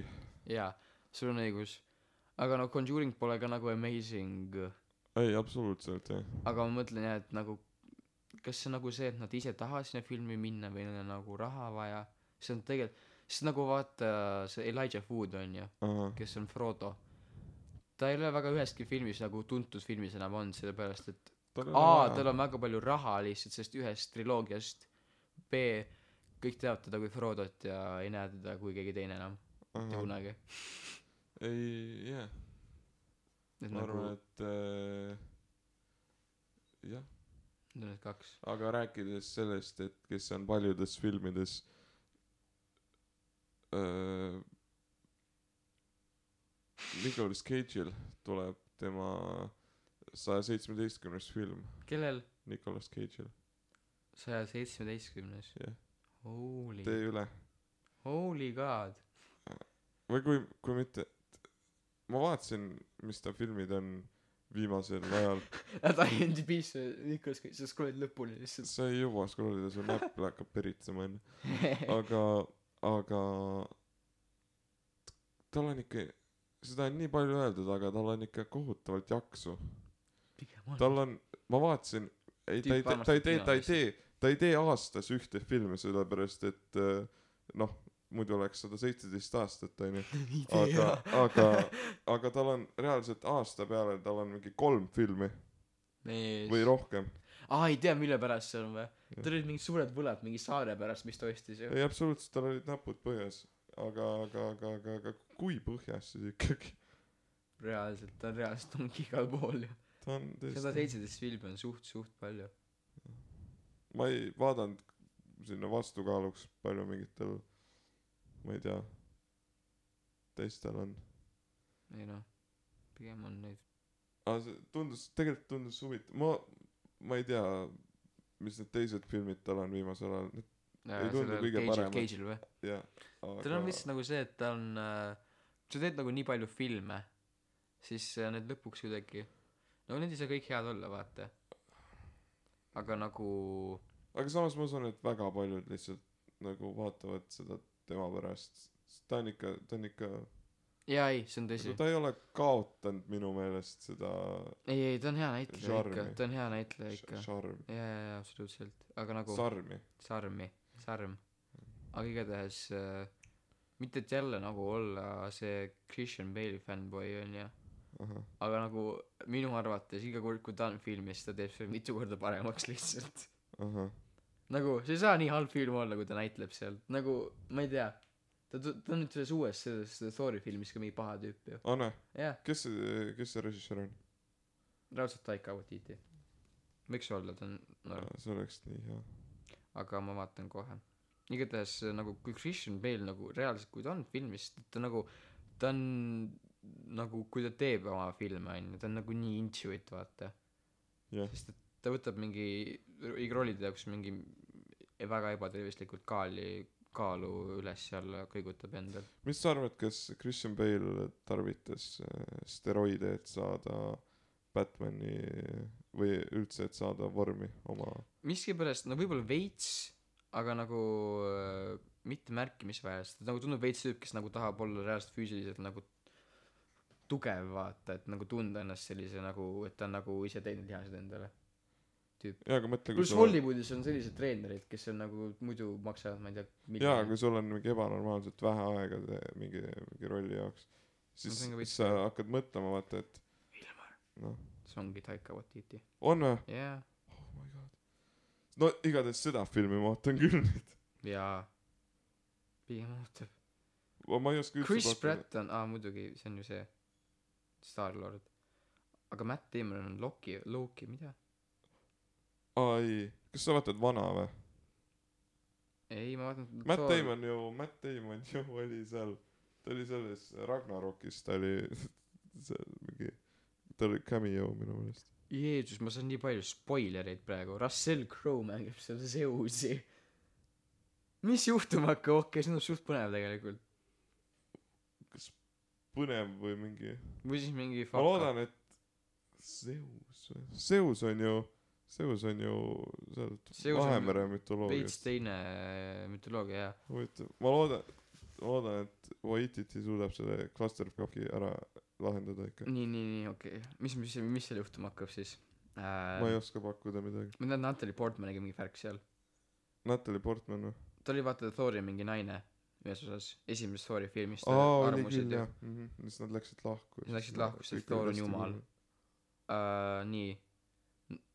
Jaa sul on õigus aga no Conjuring pole ka nagu amazing. Ei absoluutselt jah. Aga ma mõtlen jah et nagu kas see nagu see et nad ise tahavad sinna filmi minna või neil on nagu raha vaja? See on tegelikult sest nagu vaata see Elijah Wood on ju kes on Frodo. Ta ei ole väga üheski filmis nagu tuntud filmis enam olnud sellepärast et tal A tal on väga palju raha lihtsalt sellest ühest triloogiast B kõik teavad teda kui Frodot ja ei näe teda kui keegi teine enam. Mitte kunagi ei jah. Ma nagu arvan et äh, jah. Need on need kaks. Aga rääkides sellest et kes on paljudes filmides äh, Nicolas Cage'il tuleb tema saja seitsmeteistkümnes film. Kellel? Nicolas Cage'il. Saja seitsmeteistkümnes jah. Holy tee üle. Holy god. Või kui kui mitte ma vaatasin mis ta filmid on viimasel ajal. Nad IMDb-sse Nicolas Cage sa scroll'id lõpuni lihtsalt. Sa ei jõua scrollida su näpp hakkab peritsema onju. Aga aga tal on ikka seda on nii palju öeldud aga tal on ikka kohutavalt jaksu. Tal on ma vaatasin ei ta ei tee ta ei tee ta ei tee ta ei tee aastas ühte filmi sellepärast et äh, noh muidu oleks sada seitseteist aastat onju. Aga aga aga tal on reaalselt aasta peale tal on mingi kolm filmi. Või mees rohkem. Aa ei tea mille pärast see on või? Jah. tal olid mingid suured võlad mingi saare pärast mis ta ostis ju. Ei absoluutselt tal olid näpud põhjas. Aga aga aga aga aga kui põhjas siis ikkagi? Reaalselt ta reaalselt ongi igal pool ju. Ta on tõesti seitseteist filmi on suht suht palju. Ma ei vaadanud sinna vastukaaluks palju mingitel ma ei tea. Teistel on. Ei noh pigem on neid. Aga see tundus tegelikult tundus huvitav ma ma ei tea mis need teised filmid tal on viimasel ajal. Need Äh, Ei tundu kõige paremad. Cage'il või? Jah tal on vist nagu see et ta on äh, sa teed nagu nii palju filme siis äh, need lõpuks kuidagi no need ei saa kõik head olla vaata. Aga nagu aga samas ma usun et väga paljud lihtsalt nagu vaatavad seda tema pärast. Ta on ikka ta on ikka jaa ei see on tõsi. Ta ei ole kaotanud minu meelest seda ei ei ta on hea näitleja ikka. Ta on hea näitleja ikka. Jaa jaa jaa absoluutselt. Aga nagu sarmi. Sarmi sarm. Aga igatahes äh, mitte et jälle nagu olla see Christian Bale'i fännboi onju ahah. Aga nagu minu arvates iga kord kui ta on filmis ta teeb selle mitu korda paremaks lihtsalt. Ahah nagu see ei saa nii halb film olla kui ta näitleb seal. Nagu ma ei tea. Ta ta on nüüd selles uues selles Thori filmis ka mingi paha tüüp ju. Anne jah. Kes see kes see režissöör on? Raudselt Taika Waititi. Võiks olla ta on no, see oleks nii hea. Aga ma vaatan kohe. Igatahes nagu kui Christian Bale nagu reaalselt kui ta on filmis ta nagu ta on nagu kui ta teeb oma filme onju ta on nagu nii into it vaata. Jah. Sest et ta võtab mingi iga rollide jaoks mingi väga ebatervislikult kaali kaalu üles ja kõigutab endal mis sa arvad kas Christian Bale tarvitas äh, steroide et saada Batman'i või üldse et saada vormi oma? Miskipärast no võib-olla veits aga nagu äh, mitte märkimisväärselt. Nagu tundub veits tüüp kes nagu tahab olla reaalselt füüsiliselt nagu tugev vaata et nagu tunda ennast sellise nagu et ta on nagu ise teinud lihased endale aga kui pluss Hollywoodis on sellised treenerid kes on nagu muidu maksavad ma ei tea jaa kui sul on mingi ebanormaalselt vähe aega te- mingi mingi rolli jaoks. Siis veits sa ka. hakkad mõtlema vaata et Ilmar noh. See ongi Taika Waititi. On vä jaa. Oh my god. No igatahes seda filmi ma ootan küll nüüd. Jaa. Pigem ootab. Ma ei oska üldse Chris Pratt on aa muidugi see on ju see Star-Lord. Aga Matt Damon on Loki Loki mida aa ei kas sa vaatad vana vä ei ma vaatan Matt Damon ju Matt Damon ju oli seal ta oli selles Ragnarokis ta oli seal mingi ta oli cameo minu meelest. Jeesus ma saan nii palju spoilereid praegu. Russell Crowe mängib seal Zeusi. Mis juhtuma hakkab? Okei okay, see tundub suht põnev tegelikult. Kas põnev või mingi? Või siis mingi ma loodan et Zeus või? Zeus on ju Zeus on ju sealt Vahemere veits mütoloogiast. teine mütoloogia jah. Huvitav. Ma loodan loodan et Waititi suudab selle clusterfuck'i ära lahendada ikka. Nii nii nii okei. Okay. mis mis mis seal juhtuma hakkab siis? Äh, ma ei oska pakkuda midagi. ma tean Natalie Portmaniga mingi värk seal. Natalie Portman või? Ta oli vaata Thori mingi naine ühes osas esimeses Thori filmis aa oli küll jah. Mhm. Siis nad läksid lahku Nad läksid lahku, sest Thor on jumal. uh, nii.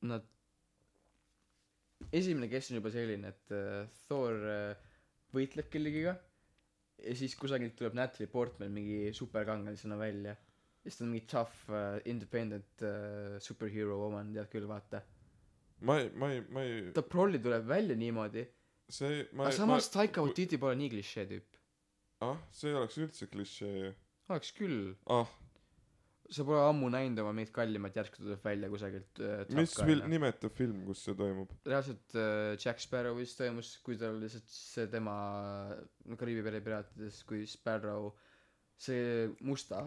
Nad esimene kes on juba selline et uh, Thor uh, võitleb kellegiga ja siis kusagilt tuleb Natalie Portman mingi superkangelasena välja. Ja siis ta on mingi tough uh, independent uh, superhero woman tead küll vaata. Ma ei ma ei ma ei ta prolli tuleb välja niimoodi see ma aga ei samas ma Taika Waititi pole nii klišee tüüp. Ah see ei oleks üldse klišee. Ju oleks küll. Ah sa pole ammu näinud oma meid kallimat järsku tuleb välja kusagilt uh, mis fil- nimeta film kus see toimub? Reaalselt äh, Jack Sparrow vist toimus kui tal lihtsalt see tema no Kariibi mere piraatides kui Sparrow see musta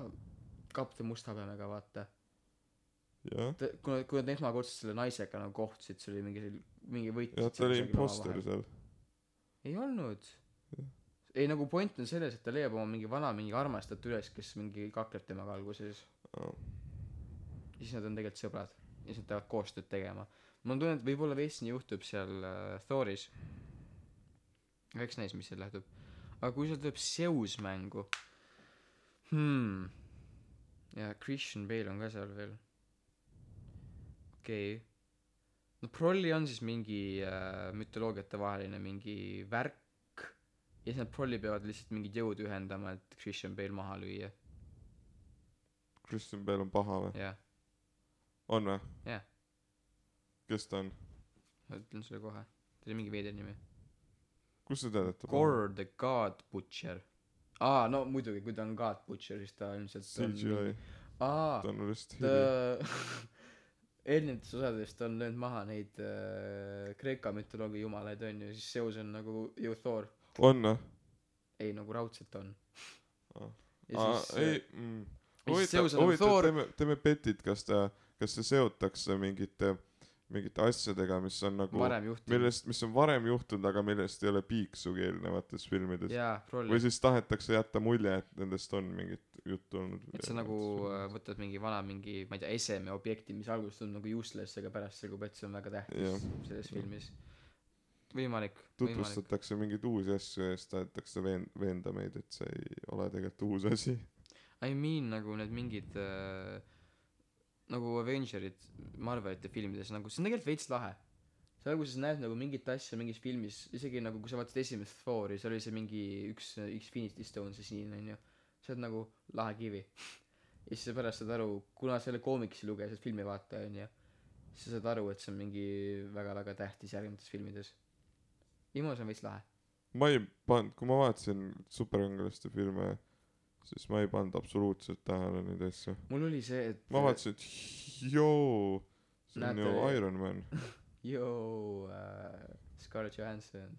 kapten musta habemega vaata. Jah. Ta kui nad kui nad esmakordselt selle naisega nagu kohtusid see oli mingi mingi võitlus jah ta oli imposter seal. Ei olnud. Jah. ei nagu point on selles et ta leiab oma mingi vana mingi armastajat üles kes mingi kakleb temaga alguses. Ja siis nad on tegelikult sõbrad ja siis nad peavad koostööd tegema. Mul on tunne et võib-olla veits nii juhtub seal äh, Thoris. Eks näis mis seal lähtub. Aga kui seal tuleb Zeus mängu hmm. Ja Christian Bale on ka seal veel. Okei. Okay. no prolli on siis mingi äh, mütoloogiate vaheline mingi värk. Ja siis need prolli peavad lihtsalt mingit jõudu ühendama et Christian Bale maha lüüa Christian Bale on paha või? Jah. On või? Jah. kes ta on? Ma ütlen sulle kohe. Tal oli mingi veider nimi. Kust sa tead et ta Gore the God Butcher. Aa no muidugi kui ta on God Butcher siis ta ilmselt on CGI aa ta on lihtsalt ta heli. Eelnevates osades ta on löönud maha neid äh, Kreeka mütoloogia jumalaid onju siis seos on nagu ju Thor. On või? Ei nagu raudselt on. Aa. ja siis ei äh, mm. Ja huvitav teeme teeme betit kas ta kas see seotakse mingite mingite asjadega mis on nagu millest mis on varem juhtunud aga millest ei ole piiksugi eelnevates filmides. Või siis tahetakse jätta mulje et nendest on mingit juttu olnud. Et sa nagu äh, võtad mingi vana mingi ma ei tea eseme objekti mis alguses tundub nagu useless aga pärast selgub et see on väga tähtis Jah. selles filmis. Võimalik võimalik. Tutvustatakse mingeid uusi asju ja siis tahetakse veen- veenda meid et see ei ole tegelikult uus asi I mean nagu need mingid äh, nagu Avengerid Marvelite filmides nagu see on tegelikult veits lahe. Seal kui sa näed nagu mingit asja mingis filmis isegi nagu kui sa vaatasid esimest Thori seal oli see mingi üks Infinity Stone see sinine onju. See on nagu lahe kivi. Ja siis sa pärast saad aru kuna sa jälle koomiksi lugesid filmi ei vaata onju siis sa saad aru et see on mingi väga väga tähtis järgnevates filmides. Imo see on veits lahe. Ma ei pannud kui ma vaatasin superkangelaste filme siis ma ei pannud absoluutselt tähele neid asju. Mul oli see et ma vaatasin et joo see on ju Iron Man. Joo äh, Scarlett Johansson.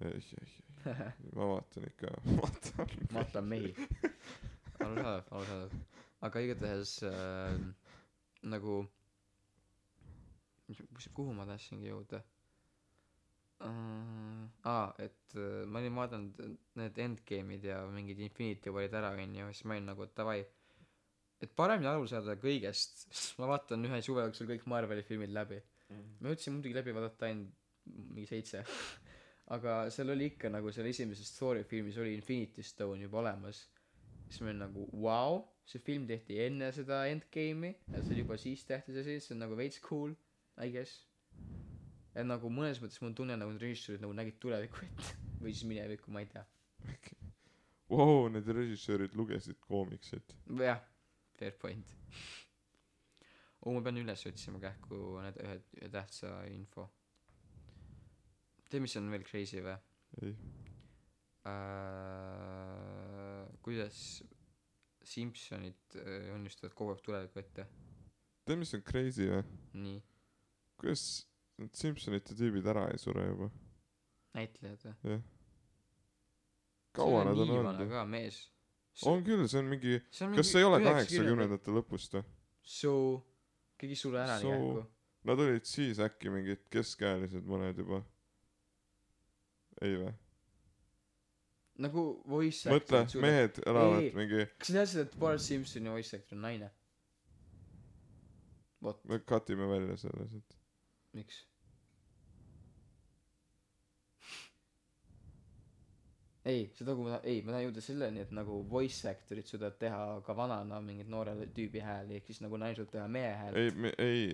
Ei ei ei ma vaatan ikka vaatan maatan mehi. Arusaadav arusaadav aga igatahes äh, nagu kuhu ma tahtsingi jõuda aa et äh, ma olin vaadanud need endgame'id ja mingid infinity war'id ära onju siis ma olin nagu davai. Et paremini aru saada kõigest siis ma vaatan ühe suve jooksul kõik Marveli filmid läbi. Ma jõudsin muidugi läbi vaadata ainult mingi seitse. Aga seal oli ikka nagu seal esimeses Thori filmis oli Infinity Stone juba olemas. Siis ma olin nagu vau see film tehti enne seda Endgame'i ja see oli juba siis tähtis asi see on nagu veits cool I guess ja nagu mõnes mõttes mul on tunne nagu need režissöörid nagu nägid tulevikku ette. Või siis minevikku ma ei tea. Vau, need režissöörid lugesid koomiksit jah fair point. Oo ma pean üles otsima kähku need ühe ühe tähtsa info. Tead mis on veel crazy või? Ei. Äh, kuidas Simsonid äh, ennustavad kogu aeg tulevikku ette? Tead mis on crazy või? Nii. Kuidas need Simpsonite tüübid ära ei sure juba. Näitlejad või? Jah. Kaua nad on olnud? ka mees. On küll see on mingi kas see ei ole 90-ndate kaheksakümnendate lõpust või so keegi ei sure ära nii kähku nad olid siis äkki mingid keskealised mõned juba. Ei või nagu voice mõtle actor'id suudavad- mehed elavad Ei. mingi kas sa teadsid et Bart Simpsoni voice actor on naine? Vot. Me cut ime välja selle siit miks? Ei seda kui ma tahan ei ma tahan jõuda selleni et nagu voice actor'id suudavad teha ka vanana mingit noore tüübi hääli ehk siis nagu naine suudab teha mehe häält ei me ei.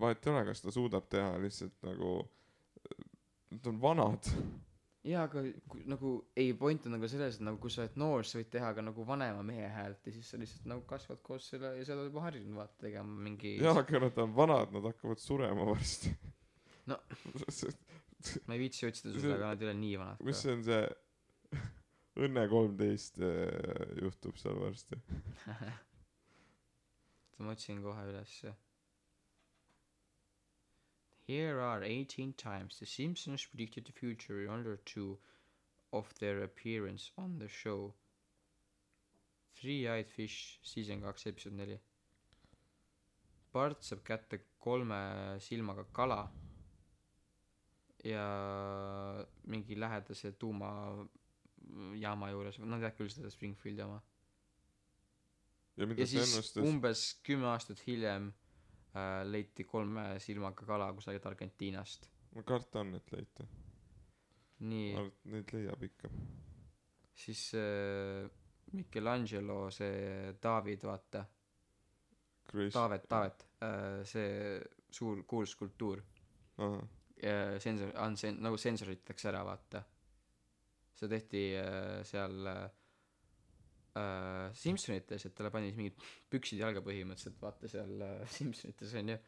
Vahet ei ole kas ta suudab teha lihtsalt nagu nad on vanad jaa aga nagu ei point on nagu selles et nagu kui sa oled noor sa võid teha ka nagu vanema mehe häält ja siis sa lihtsalt nagu kasvad koos selle ja sa oled juba harjunud vaata tegema mingi jaa aga nad on vanad nad hakkavad surema varsti. No. ma ei viitsi otsida sulle aga nad ei ole nii vanad mis on see õnne kolmteist eh, juhtub seal varsti? Ma otsin kohe ülesse Here are 18 times the Simpsons predicted the future in order to of their appearance on the show. Three-Eyed Fish season kaks episood neli. Bart saab kätte kolme silmaga kala ja mingi lähedase tuumajaama juures, nad teavad küll seda Springfieldi oma. ja ja siis ennustas umbes kümme aastat hiljem leiti kolme silmaga kala kusagilt Argentiinast. ma kardan et leiti. Nii. Neid leiab ikka. Siis äh, Michelangelo see David vaata. Taavet Taavet. Äh, see suur kuulus skulptuur. Äh, sensor unsen- nagu sensoritakse ära vaata. See tehti äh, seal äh, äh, Simsonites et talle pani mingid püksid jalga põhimõtteliselt vaata seal äh, Simsonites onju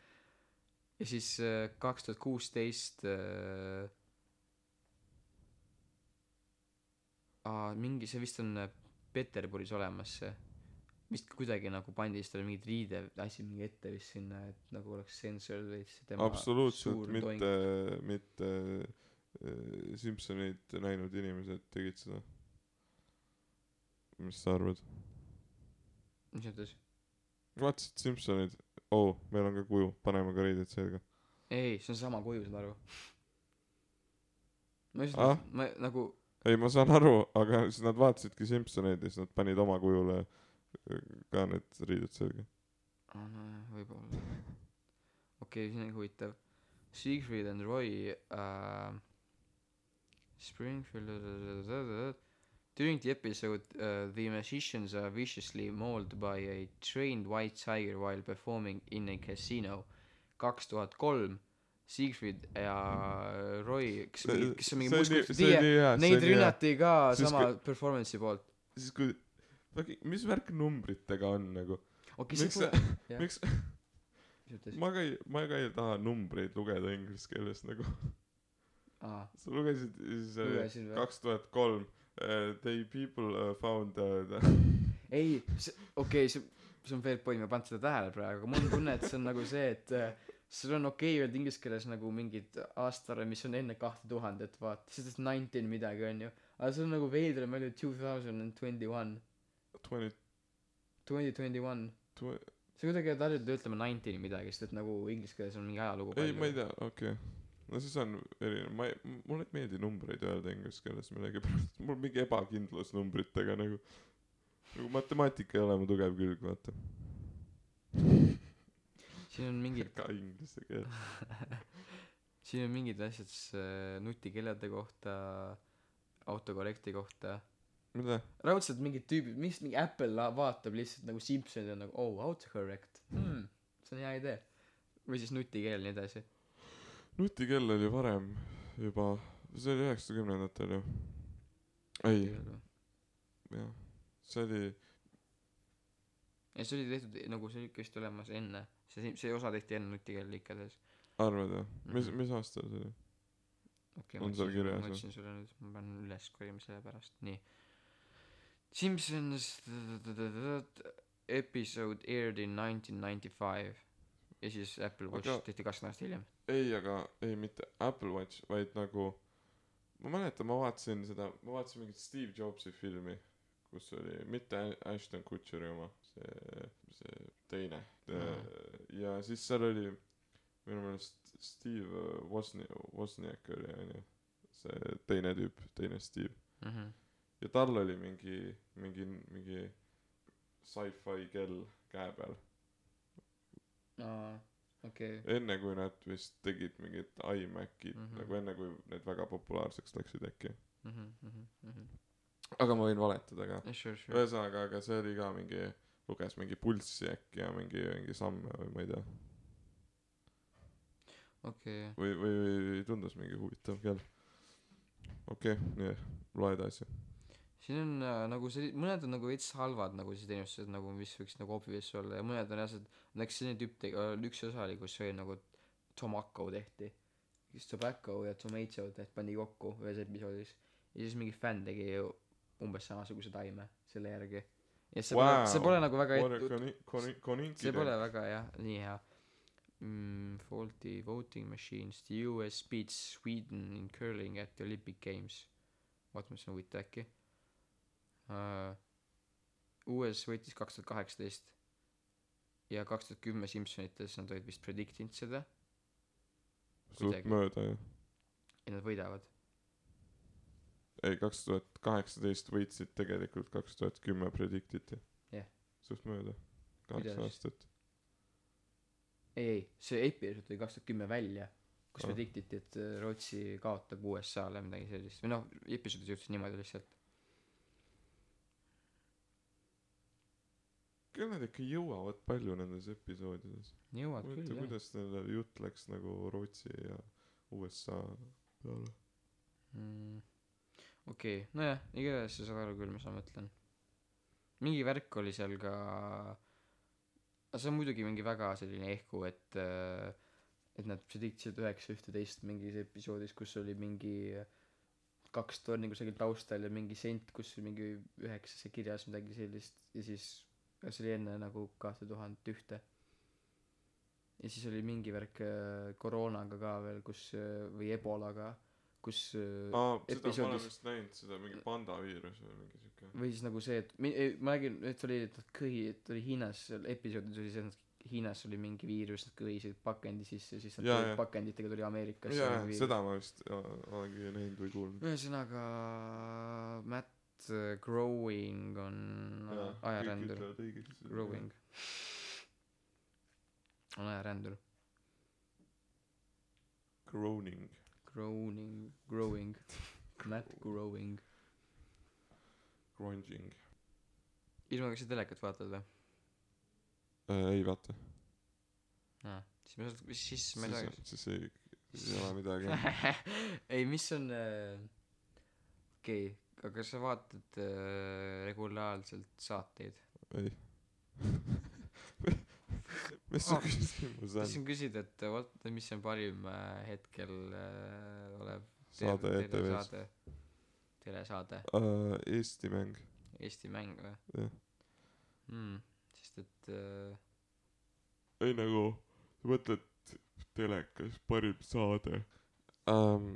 ja siis äh, kaks tuhat kuusteist äh, mingi see vist on äh, Peterburis olemas see. Vist kuidagi nagu pandi siis talle mingid riide asi mingi ette vist sinna et nagu oleks sensor veits tema absoluutselt mitte mitte äh, Simsoneid näinud inimesed tegid seda mis sa arvad? Mis mõttes vaatasid Simsoneid oo oh, meil on ka kuju. Paneme ka riided selga ei see on sama kuju saad aru. Ma just Ah? ma nagu ei ma saan aru aga siis nad vaatasidki Simsoneid ja siis nad panid oma kujule äh, ka need riided selga aa nojah võib-olla. Okei see on huvitav. Siegfried and Roy uh, Springfield During the episode, uh, the magicians are viciously mauled by a trained white tiger while performing in a casino. kaks tuhat kolm Siegfried ja Roy, kes kes on mingi see neid rünnati ka Siis sama kui- performance'i poolt. siis kui mis värk numbritega on nagu? Okei miks sa miks ma ka ei ma ka ei taha numbreid lugeda inglise keeles nagu. Sa lugesid siis äh, kaks tuhat kolm They people uh, found uh, the ei okei okay, see see on fair point ma ei pannud seda tähele praegu aga mul on tunne et see on nagu see et äh, sul on okei okay öelda inglise keeles nagu mingid aastaarve mis on enne kahte tuhandet vaata sest et nineteen midagi onju aga see on nagu veidram öelda two thousand and twenty one twenty twenty twenty one sa kuidagi oled harjunud ütlema nineteen midagi sest et nagu inglise keeles on mingi ajalugu ei ma ei tea okei. okay. No siis on erinev. Ma ei mulle ei meeldi numbreid öelda inglise keeles millegipärast. Mul mingi ebakindlus numbritega nagu nagu matemaatika ei ole mu tugev külg vaata. Siin on mingid ka inglise keel. Siin on mingid asjad s- äh, nutikellade kohta autokorrekti kohta. Mida? Raudselt mingid tüübid mis mingi Apple vaatab lihtsalt nagu Simpsonid on nagu oh autocorrect. Hmm, see on hea idee. Või siis nutikeel ja nii edasi nutikell oli varem juba see oli üheksakümnendatel ju ei jah see oli ja see oli tehtud nagu see oli ikka vist olemas enne see see osa tehti enne nutikell igatahes arvad jah mis Mhm. mis aastal see oli okei kirjas, ma ütlesin sulle nüüd ma pean üles korjama selle pärast nii Simpsons episode aired in 1995 ja siis Apple Watch Aga- tehti kakskümmend aastat hiljem. Ei aga ei mitte Apple Watch vaid nagu ma mäletan ma vaatasin seda ma vaatasin mingit Steve Jobsi filmi kus oli mitte Ashton Kutcheri oma see see teine. Mhm. ja siis seal oli minu meelest Steve Wozniak Wozniak oli onju see teine tüüp teine Steve. Mhm. Ja tal oli mingi mingi mingi sci-fi kell käe peal aa okei. Enne kui nad vist tegid mingit iMaci mm. -hmm. nagu enne kui need väga populaarseks läksid äkki. Mhm mhm mhm. Aga ma võin valetada ka. Yeah, sure sure. Ühesõnaga aga see oli ka mingi luges mingi pulssi äkki ja mingi mingi samme või ma ei tea. Okei. Või või või tundus mingi huvitav kell. Okei okay, nii. Loe edasi siin on äh, nagu see mõned on nagu veits halvad nagu siis teenustused nagu mis võiks nagu obvious olla ja mõned on reaalselt näiteks selline tüüp tegi äh, üks osa oli kus oli nagu tobacco tehti. Siis tobacco ja tomato tehti pandi kokku ühes episoodis. Ja siis mingi fänn tegi ju umbes samasuguse taime selle järgi. Ja see wow. pole see pole nagu väga et- coni- coni- coincidence. see pole väga jah nii hea. Mm, faulty voting machines the US beats Sweden in curling at the Olympic Games. Vaatame mis on huvitav äkki uh, US võitis kaks tuhat kaheksateist ja kaks tuhat kümme Simsonites nad olid vist predict inud seda. Suht mööda ju ja nad võidavad. Ei kaks tuhat kaheksateist võitsid tegelikult kaks tuhat kümme predictiti Jah. suht mööda Kuidas? aastat. Ei ei see episood tuli kaks tuhat kümme välja kus Ah. predict iti et äh, Rootsi kaotab USA-le midagi sellist. Või noh episoodis juhtus niimoodi lihtsalt küll nad ikka jõuavad palju nendes episoodides jõuad huvitav küll jah kuidas neil jutt läks nagu Rootsi ja USA peale mm. okei okay. nojah igatahes sa saad aru küll mis ma mõtlen mingi värk oli seal ka see on muidugi mingi väga selline ehku et äh, et nad prediktisid üheksa ühteteist mingis episoodis kus oli mingi kaks torni kusagil taustal ja mingi sent kus mingi üheksase kirjas midagi sellist ja siis see oli enne nagu kahte tuhandet ühte ja siis oli mingi värk äh, koroonaga ka veel kus äh, või ebolaga kus äh, aa seda ma olen vist näinud seda mingi pandaviirus või mingi siuke või siis nagu see et ma nägin et oli et nad kõhi et oli Hiinas seal episoodis oli see et nad Hiinas oli mingi viirus nad kõhisid pakendi sisse siis nad Jaa, tulid jaa. pakenditega tuli Ameerikasse jaa nagu viirus. seda ma vist olengi näinud või kuulnud ühesõnaga Matt Growing on seda. Growing. On ajarändur Groaning. Growing Growing. Matt Growing. Grunging. Ismo kas sa telekat vaatad või? Äh, ei vaata. Aa siis ma siis ma ei saa siis ei siis ei ole midagi. Ei mis on äh, okei. okay, aga kas sa vaatad äh, regulaarselt saateid? Ei. Mis su Ah, küsimus tahtsin on küsida et äh, oot mis on parim äh, hetkel äh, olev saade ETV-s. telesaade telesaade. Uh, Eesti mäng. Eesti mäng või? Jah. Mm, sest et äh, ei nagu mõtled telekas parim saade? Um,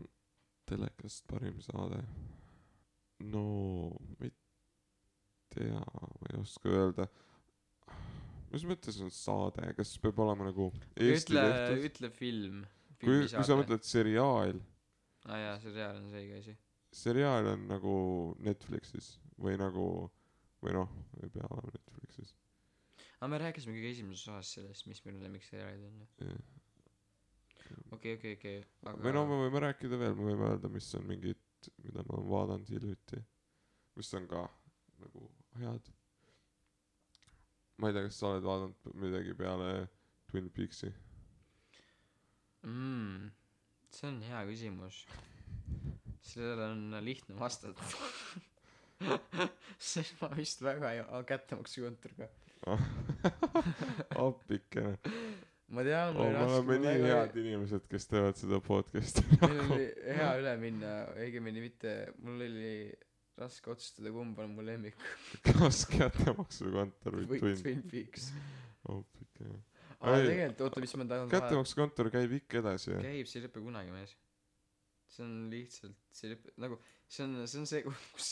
telekast parim saade no ma ei tea ma ei oska öelda. Mis mõttes on saade? Kas peab olema nagu Eesti ütle ütle film kui kui sa mõtled seriaal. Aa ah, jaa seriaal on see õige asi. Seriaal on nagu Netflixis või nagu või noh ei pea olema Netflixis. Aga me rääkisime kõige esimeses osas sellest mis meil lemmikseriaalid on ju jah. Okei okei okei või no me võime rääkida veel me võime öelda mis on mingid mida ma olen vaadanud hiljuti mis on ka nagu head. Ma ei tea kas sa oled vaadanud midagi peale Twin Peaksi? Mm, see on hea küsimus. Sellele on lihtne vastata sest ma vist väga ei ole kättemaksukontor ka appikene ma tean oh, me oleme nii väga head inimesed kes teevad seda podcast'i meil oli hea üle minna õigemini mitte. Mul oli raske otsustada kumb on mu lemmik. Kas kättemaksukontor või Twin Twin Peaks? Appikene aga Ei, tegelikult oota mis ma tahan kättemaksukontor käib ikka edasi jah? Käib see ei lõpe kunagi mees. See on lihtsalt see lõpe nagu see on see on see kus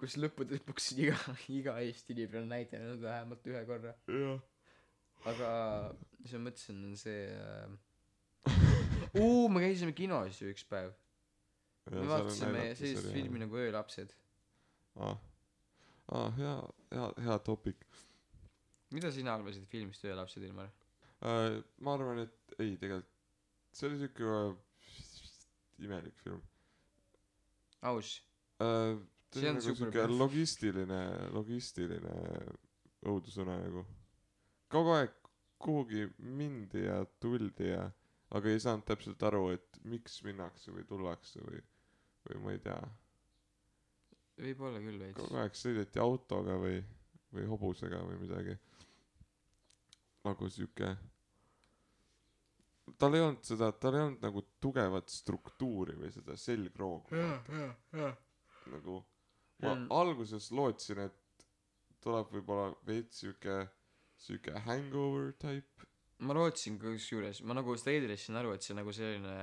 kus lõppude lõpuks iga iga Eesti inimene on näidanud vähemalt ühe korra. Jah aga mis ma mõtlesin on see äh... uu me käisime kinos ju üks päev. Me vaatasime sellist filmi nagu Öölapsed. Aa aa hea hea hea topik mida sina arvasid filmist Öölapsed Ilmar? Äh, ma arvan et ei tegelikult see oli siuke imelik film. Aus. Äh, See on nagu siuke logistiline logistiline õudusunenägu kogu aeg kuhugi mindi ja tuldi ja aga ei saanud täpselt aru et miks minnakse või tullakse või või ma ei tea. Võib-olla küll veits. Kogu aeg sõideti autoga või või hobusega või midagi. Nagu siuke tal ei olnud seda tal ei olnud nagu tugevat struktuuri või seda selgroogu. Nagu ma Mm. alguses lootsin et tuleb võib-olla veits siuke siuke hangover type? Ma lootsin kusjuures ma nagu streidrist sain aru et see nagu selline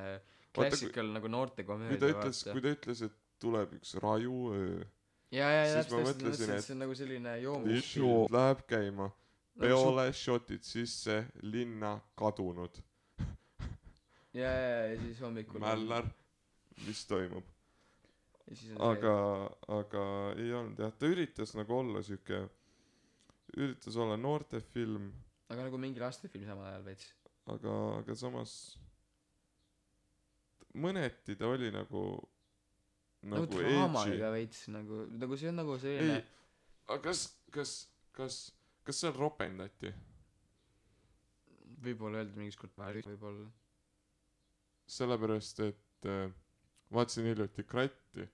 klassikal nagu noorte kui ta ütles kui ta ütles et tuleb üks rajuöö ja ja ja siis ma täpselt mõtlesin, et see on nagu selline joomisfilm läheb käima. Peole shotid sisse linna kadunud. Ja ja ja siis hommikul mällar mis toimub? Aga aga ei olnud jah. Ta üritas nagu olla siuke üritas olla noortefilm. Aga nagu mingi lastefilm samal ajal veits. Aga aga samas mõneti ta oli nagu nagu nagu draama oli edgy ka veits nagu nagu see on nagu ei selline aga kas kas kas kas seal ropendati? Võib-olla öeldi mingi kord vahel võib-olla. Sellepärast et äh, vaatasin hiljuti Kratti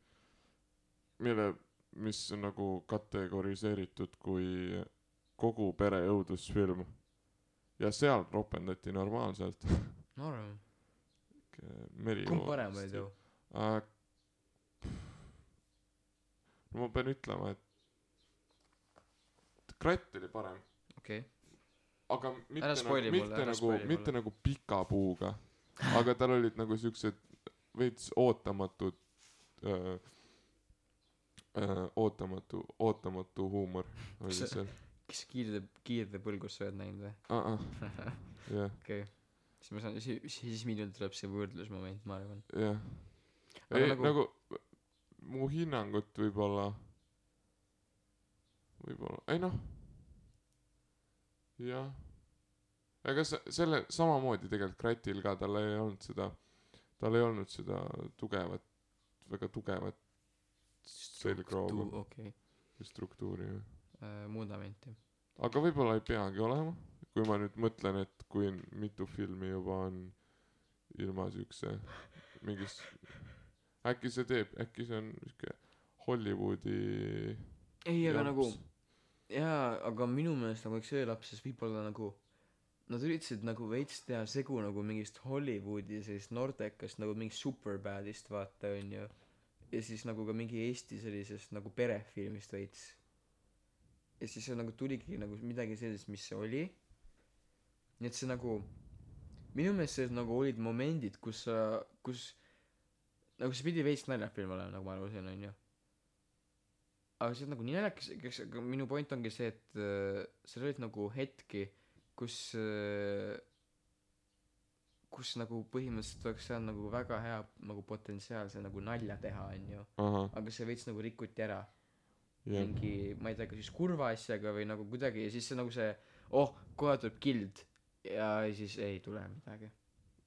mille mis on nagu kategoriseeritud kui kogu pere õudusfilm. Ja seal ropendati normaalselt. Ma arvan. Meri kumb parem oli too no ma pean ütlema et kratt oli parem. Okei. Okay. aga mitte Ära nagu mitte nagu mitte mulle. nagu pika puuga. Aga tal olid nagu siuksed veits ootamatud öö, öö, ootamatu ootamatu huumor oli seal kas kiirde kiirde põlgust sa oled näinud või? Uh-uh, jah. Okei. Siis ma saan siis siis minul tuleb see võrdlusmoment ma arvan. Jah. Ei nagu- nagu, mu hinnangut võib-olla võib-olla ei noh. Jah. Ega se- selle samamoodi tegelikult Kratil ka tal ei olnud seda tal ei olnud seda tugevat väga tugevat selgroogu. või struktuuri jah. Äh, vundamenti aga võib-olla ei peagi olema. Kui ma nüüd mõtlen et kui mitu filmi juba on ilma siukse mingis äkki see teeb äkki see on siuke Hollywoodi ei aga jamps. nagu jaa aga minu meelest nagu Excel-lapses võib-olla nagu nad üritasid nagu veits teha segu nagu mingist Hollywoodi sellist noortekast nagu mingist Superbadist vaata onju ja siis nagu ka mingi Eesti sellisest nagu perefilmist veits ja siis see nagu tuligi nagu midagi sellist mis see oli. Nii et see nagu minu meelest selles nagu olid momendid kus sa kus nagu see pidi veits naljafilm olema nagu ma aru sain onju. Aga see on nagu nii naljakas aga minu point ongi see et äh, seal olid nagu hetki kus äh, kus nagu põhimõtteliselt oleks saanud nagu väga hea nagu potentsiaalse nagu nalja teha onju. Ahah. Aga see veits nagu rikuti ära jah. mingi ma ei tea kas just kurva asjaga või nagu kuidagi ja siis see nagu see oh kohe tuleb kild. Ja siis ei tule midagi.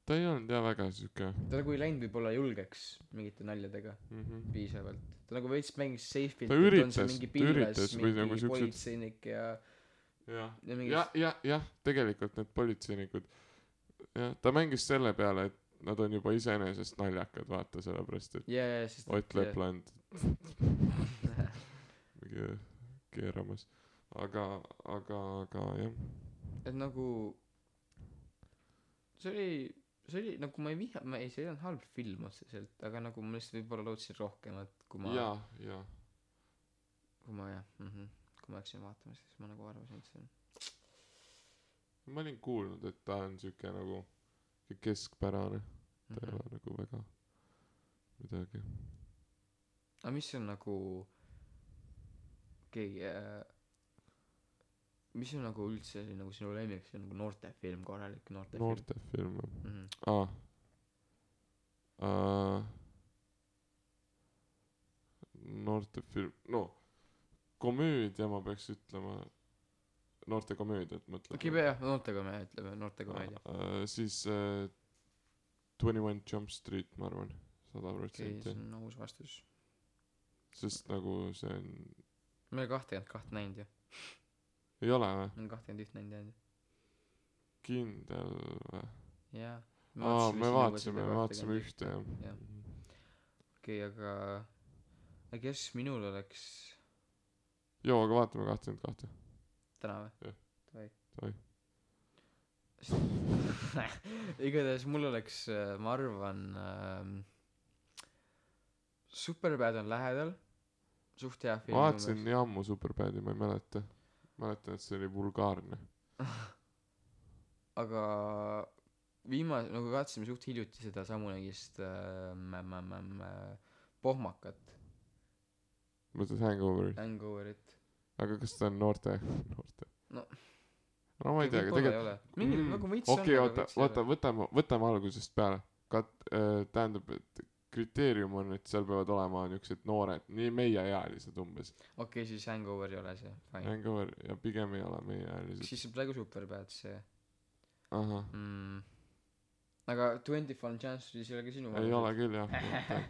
Ta ei olnud jah väga siuke ta nagu ei läinud võib-olla julgeks mingite naljadega mhm. piisavalt. Ta nagu veits mängis safe'ilt Ta üritas- ta üritas või nagu siuksed- politseinik ja jah. ja mingi jah jah tegelikult need politseinikud jah ta mängis selle peale et nad on juba iseenesest naljakad vaata sellepärast et jaa sest Ott Lepland mingi keeramas. Aga aga aga jah. Et nagu see oli see oli nagu ma ei viha ma ei see ei olnud halb film otseselt aga nagu ma lihtsalt võib-olla lootsin rohkemat kui ma jaa jaa. kui ma jah mhm. Kui ma läksin vaatama siis ma nagu arvasin et see on ma olin kuulnud et ta on siuke nagu keskpärane. Ta ei mhm. ole nagu väga midagi. Aga mis on nagu keegi äh, mis on nagu üldse nagu sinu lemmik see on nagu noortefilm korralik noortefilm? Noortefilm jah mhm. Aa. Aa noortefilm no komöödia ma peaks ütlema noortekomöödiat mõtled okei okay, jah noortekomöödia ütleme noortekomöödia uh, siis uh, Twenty One Jump Street ma arvan sada okei okay, protsenti see on aus vastus. Sest nagu see on me oleme kahtekümmet kahte näinud ju. Ei ole või? Me oleme kahtekümmet üht näinud jah kindel või? Jaa. Aa me vaatasime me vaatasime ühte jah. Jah. okei aga aga kes minul oleks joo aga vaatame kahtekümmet kahte. Täna või? Jah. davai. Davai. igatahes mul oleks äh, ma arvan ähm, Superbad on lähedal suht hea film ma vaatasin nii ammu Superbadi ma ei mäleta. Mäletan et see oli vulgaarne. Aga viimase nagu vaatasime suht hiljuti seda Samunegist äh, mä- mä- mä- mä- pohmakat. Mõtled Hangoverit. Hangoverit. Aga kas ta on noorte? Noorte. No. no ma ei tea aga tegelikult mingi Mm, nagu veits okei on oota vaata võtame võtame algusest peale. Kat- äh, tähendab et kriteerium on et seal peavad olema niuksed noored nii meieealised umbes. Okei siis Hangover ei ole see Hangover ja pigem ei ole meieealised. Siis on praegu Superbad see. Ahah. Mm. aga Twenty Fun Chances ei ole ka sinu ei ole küll jah.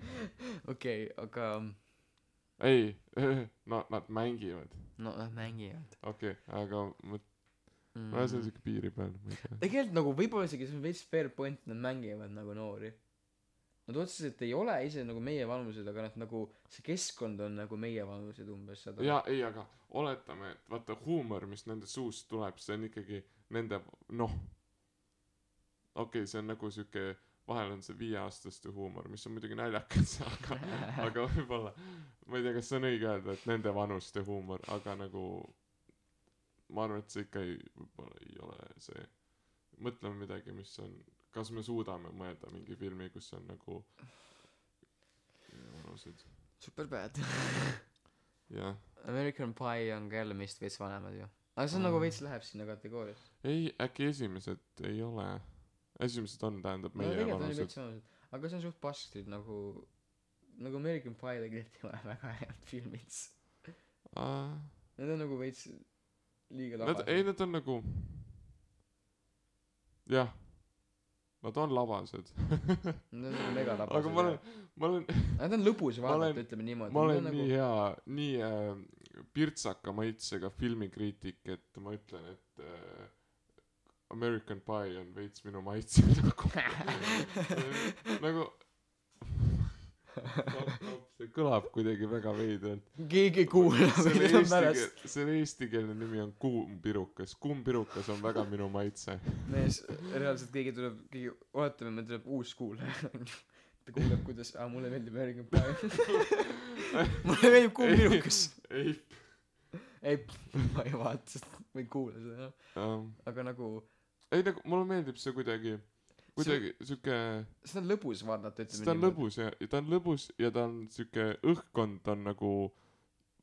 Okei aga ei no nad mängivad. No nad mängivad. Okei okay, aga ma mm. ma olen seal siuke piiri peal ma ei tea. Tegelikult nagu võib-olla isegi see on veits fair point nad mängivad nagu noori nad otseselt ei ole ise nagu meie vanused aga nad nagu see keskkond on nagu meie vanused umbes saad aru jaa ei aga oletame et vaata huumor mis nende suust tuleb see on ikkagi nende noh okei okay, see on nagu siuke vahel on see viieaastaste huumor mis on muidugi naljakas aga aga võib-olla ma ei tea kas see on õige öelda et nende vanuste huumor aga nagu ma arvan et see ikka ei võib-olla ei ole see mõtleme midagi mis on kas me suudame mõelda mingi filmi kus on nagu vanused super bad jah. American Pie on ka jälle meist veits vanemad ju. Aga see on Mm. nagu veits läheb sinna kategooriasse. Ei äkki esimesed ei ole. Esimesed on tähendab no meie on vanused aga see on suht pasksid nagu nagu American Pie tegelikult ei ole väga head filmid. Aa, need on nagu veits liiga nad ei labased nad on nagu jah nad on labased need on nagu mega labased aga ma olen ma olen Nad on lõbus vaadata ütleme niimoodi. ma olen on nii hea nii äh, pirtsaka maitsega filmikriitik et ma ütlen et äh, American Pie on veits minu maitse nagu. Nagu see kõlab kuidagi väga veidralt keegi ei kuula selle eesti selle eestikeelne nimi on kuumpirukas. Kuumpirukas on väga minu maitse. Mees reaalselt keegi tuleb keegi oletame meil tuleb uus kuulaja ta kuuleb kuidas aa mulle meeldib American Pie. Mulle meeldib kuumpirukas. Ei ei. Ma ei vaata seda ma ei kuula seda jah. Aga nagu ei nagu mulle meeldib see kuidagi kuidagi siuke seda on lõbus vaadata ütleme ta on lõbus ja ja ta on lõbus ja ta on siuke õhkkond on nagu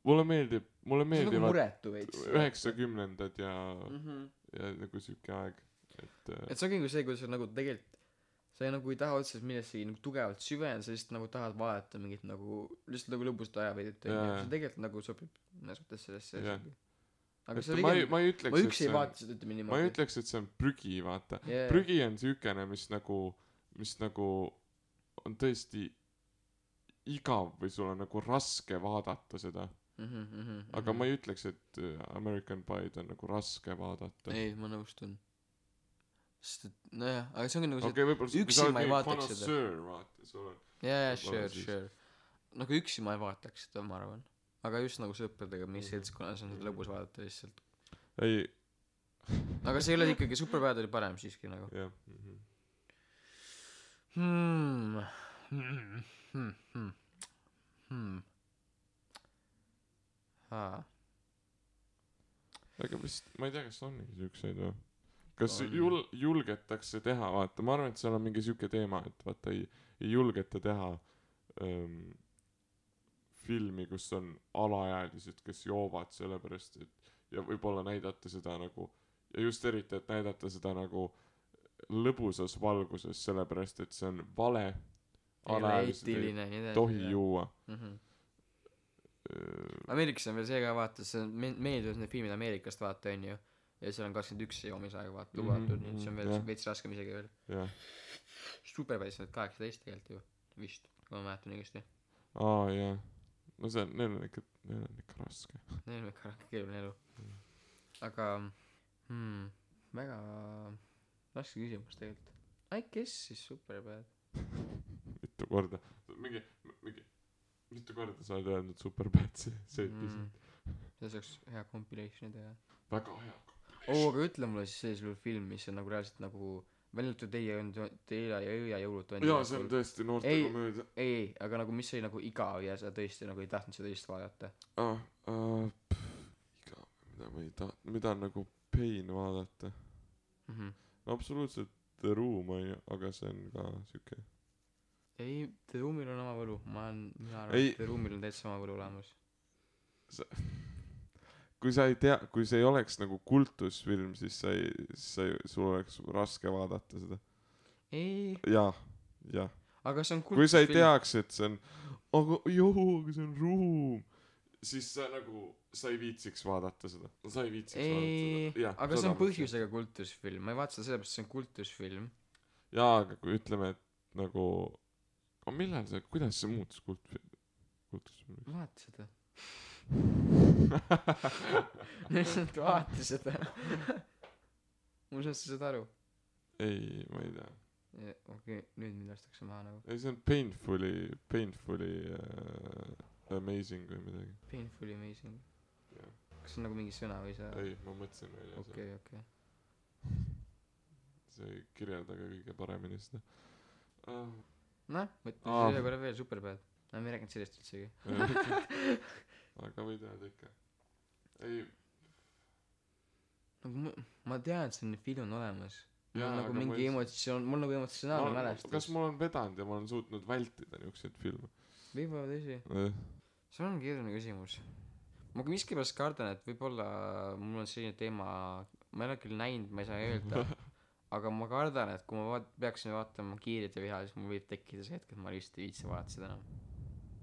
mulle meeldib mulle nagu meeldivad üheksakümnendad ja Mhm. ja nagu siuke aeg et äh, et see ongi nagu see kuidas sa nagu tegelikult sa ei nagu ei taha otseselt millessegi nagu tugevalt süveneda sa lihtsalt nagu tahad vaadata mingit nagu lihtsalt nagu lõbust ajaveedit onju see tegelikult nagu sobib mõnes mõttes sellesse Jah. Aga et see ma ei ma ei ma ütleks et üksi ei on vaata seda ütleme ma ei niimoodi ütleks et see on prügi vaata. Yeah. prügi on siukene mis nagu mis nagu on tõesti igav või sul on nagu raske vaadata seda. Mm -hmm, mm -hmm, aga ma ei ütleks et äh, American Pie'd on nagu raske vaadata. Ei ma nõustun. Sest et nojah aga see ongi nagu see okay, võib-olla üksi ma ei vaataks seda. vaata sul on jaa jaa sure sure. Nagu üksi ma ei vaataks seda ma arvan aga just nagu sõpradega mingis Mhm. seltskonnas on seda lõbus vaadata lihtsalt ei aga see ei ole ikkagi Superbad oli parem siiski nagu jah mhm. hmm. Hmm. Hmm. Hmm. Hmm. Aa. aga vist ma ei tea kas on mingi siukseid või kas On. jul- julgetakse teha vaata ma arvan et seal on mingi siuke teema et vaata ei ei julgeta teha ähm, filmi kus on alaealised kes joovad sellepärast et ja võib-olla näidata seda nagu ja just eriti et näidata seda nagu lõbusas valguses sellepärast et see on vale alaealised ei tohi juua. Mm -hmm. Ameerikas on veel see ka vaata see meeldivad need filmid Ameerikast vaata onju ja seal on kakskümmend üks joomisaeg vaata Mhm, lubatud nii et see on veel jah. veits raskem isegi veel. Jah. Superbadis on kaheksateist tegelikult ju vist kui ma mäletan õigesti. Aa jah no see on neil on ikka neil on ikka raske. Neil on ikka keeruline elu. Aga hmm, väga raske küsimus tegelikult. I guess siis Superbad mitu korda. Mingi mingi mitu korda sa oled öelnud Superbad see see mm. see saaks hea compilation'i teha väga hea oo aga ütle mulle siis sellisel juhul film mis on nagu reaalselt nagu välja arvatud teie on teie ja öö ja jõulud on jaa see on tõesti noortekomöödia ei ei aga nagu mis oli nagu igav ja sa tõesti nagu ei tahtnud seda lihtsalt vaadata? Aa aa igav mida ma ei taha mida nagu pain vaadata. Mm -hmm. no absoluutselt The Room on ju aga see on ka siuke ei The Roomil on oma võlu. Ma olen mina arvan Ei. et The Roomil on täitsa oma võlu olemas kui sa ei tea kui see ei oleks nagu kultusfilm siis sa ei sa ei sul oleks raske vaadata seda. Ei. Jah jah. Aga see on kui sa ei kultusfilm. teaks et see on aga joo aga see on Room siis sa nagu sa ei viitsiks vaadata seda. Sa ei viitsiks ei vaadata seda. Aga see on põhjusega kultusfilm. Ma ei vaata seda sellepärast et see on kultusfilm. Jaa aga kui ütleme et nagu millal see kuidas see muutus kultfilm kuulutuse vaata seda lihtsalt vaata seda et sa saad aru. Ei ma ei tea. Okei nüüd mind lastakse maha nagu. Ei see on painfully painfully uh, amazing või midagi. Painfully amazing. Jah. kas see on nagu mingi sõna või sa ei ma mõtlesin välja okay. okei okei. See ei kirjelda ka kõige paremini seda. Uh, noh mõtle Aa. ühe korra veel superbad. No me ei rääkinud sellest üldsegi. Aga võid öelda ikka ei. Nagu ma, ma tean et selline film on olemas. Mul on nagu ma mingi ei- emotsioon mul nagu emotsionaalne ma, mälestus. kas mul on vedanud ja ma olen suutnud vältida niisuguseid filme? Võib-olla tõsi. Eh, see on keeruline küsimus. Ma miskipärast kardan et võib-olla mul on selline teema ma ei ole küll näinud ma ei saa öelda. Aga ma kardan et kui ma vaat- peaksin vaatama Kiiret ja viha siis mul võib tekkida see hetk et ma lihtsalt ei viitsi vaadata seda enam.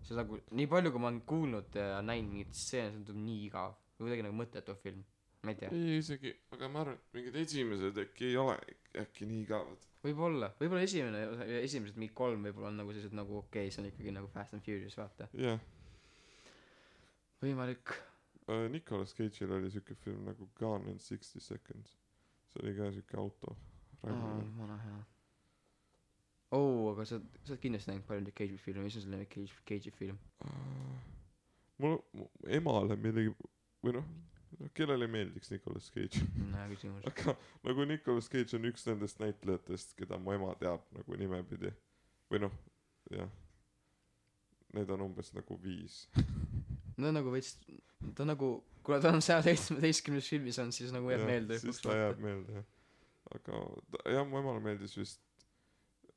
See nagu nii palju kui ma olen kuulnud ja näinud mingeid stseene see tundub nii igav või kuidagi nagu mõttetu film. Ma ei tea. Ei isegi aga ma arvan et mingid esimesed äkki ei ole äkki nii igavad. Võib-olla. Võib-olla esimene esimesed mingi kolm võib-olla on nagu sellised nagu okei okay, see on ikkagi nagu Fast and Furious vaata. Jah. Võimalik. Uh, Nicolas Cage'il oli siuke film nagu Gone in sixty seconds. See oli ka siuke auto vana hea. Oo aga sa sa oled kindlasti näinud palju neid Cage'i filme. Mis on lemmik Cage Cage'i film? Uh, mul mu emale millegi või noh no kellele ei meeldiks Nicolas Cage? Aga nagu Nicolas Cage on üks nendest näitlejatest keda mu ema teab nagu nimepidi. Või noh jah. Neid on umbes nagu viis. No nagu veits ta nagu kuna ta on seal seitsmeteistkümnes filmis on siis nagu jääb Jah, meelde siis ta jääb meelde jah. Aga ta, jah mu emale meeldis vist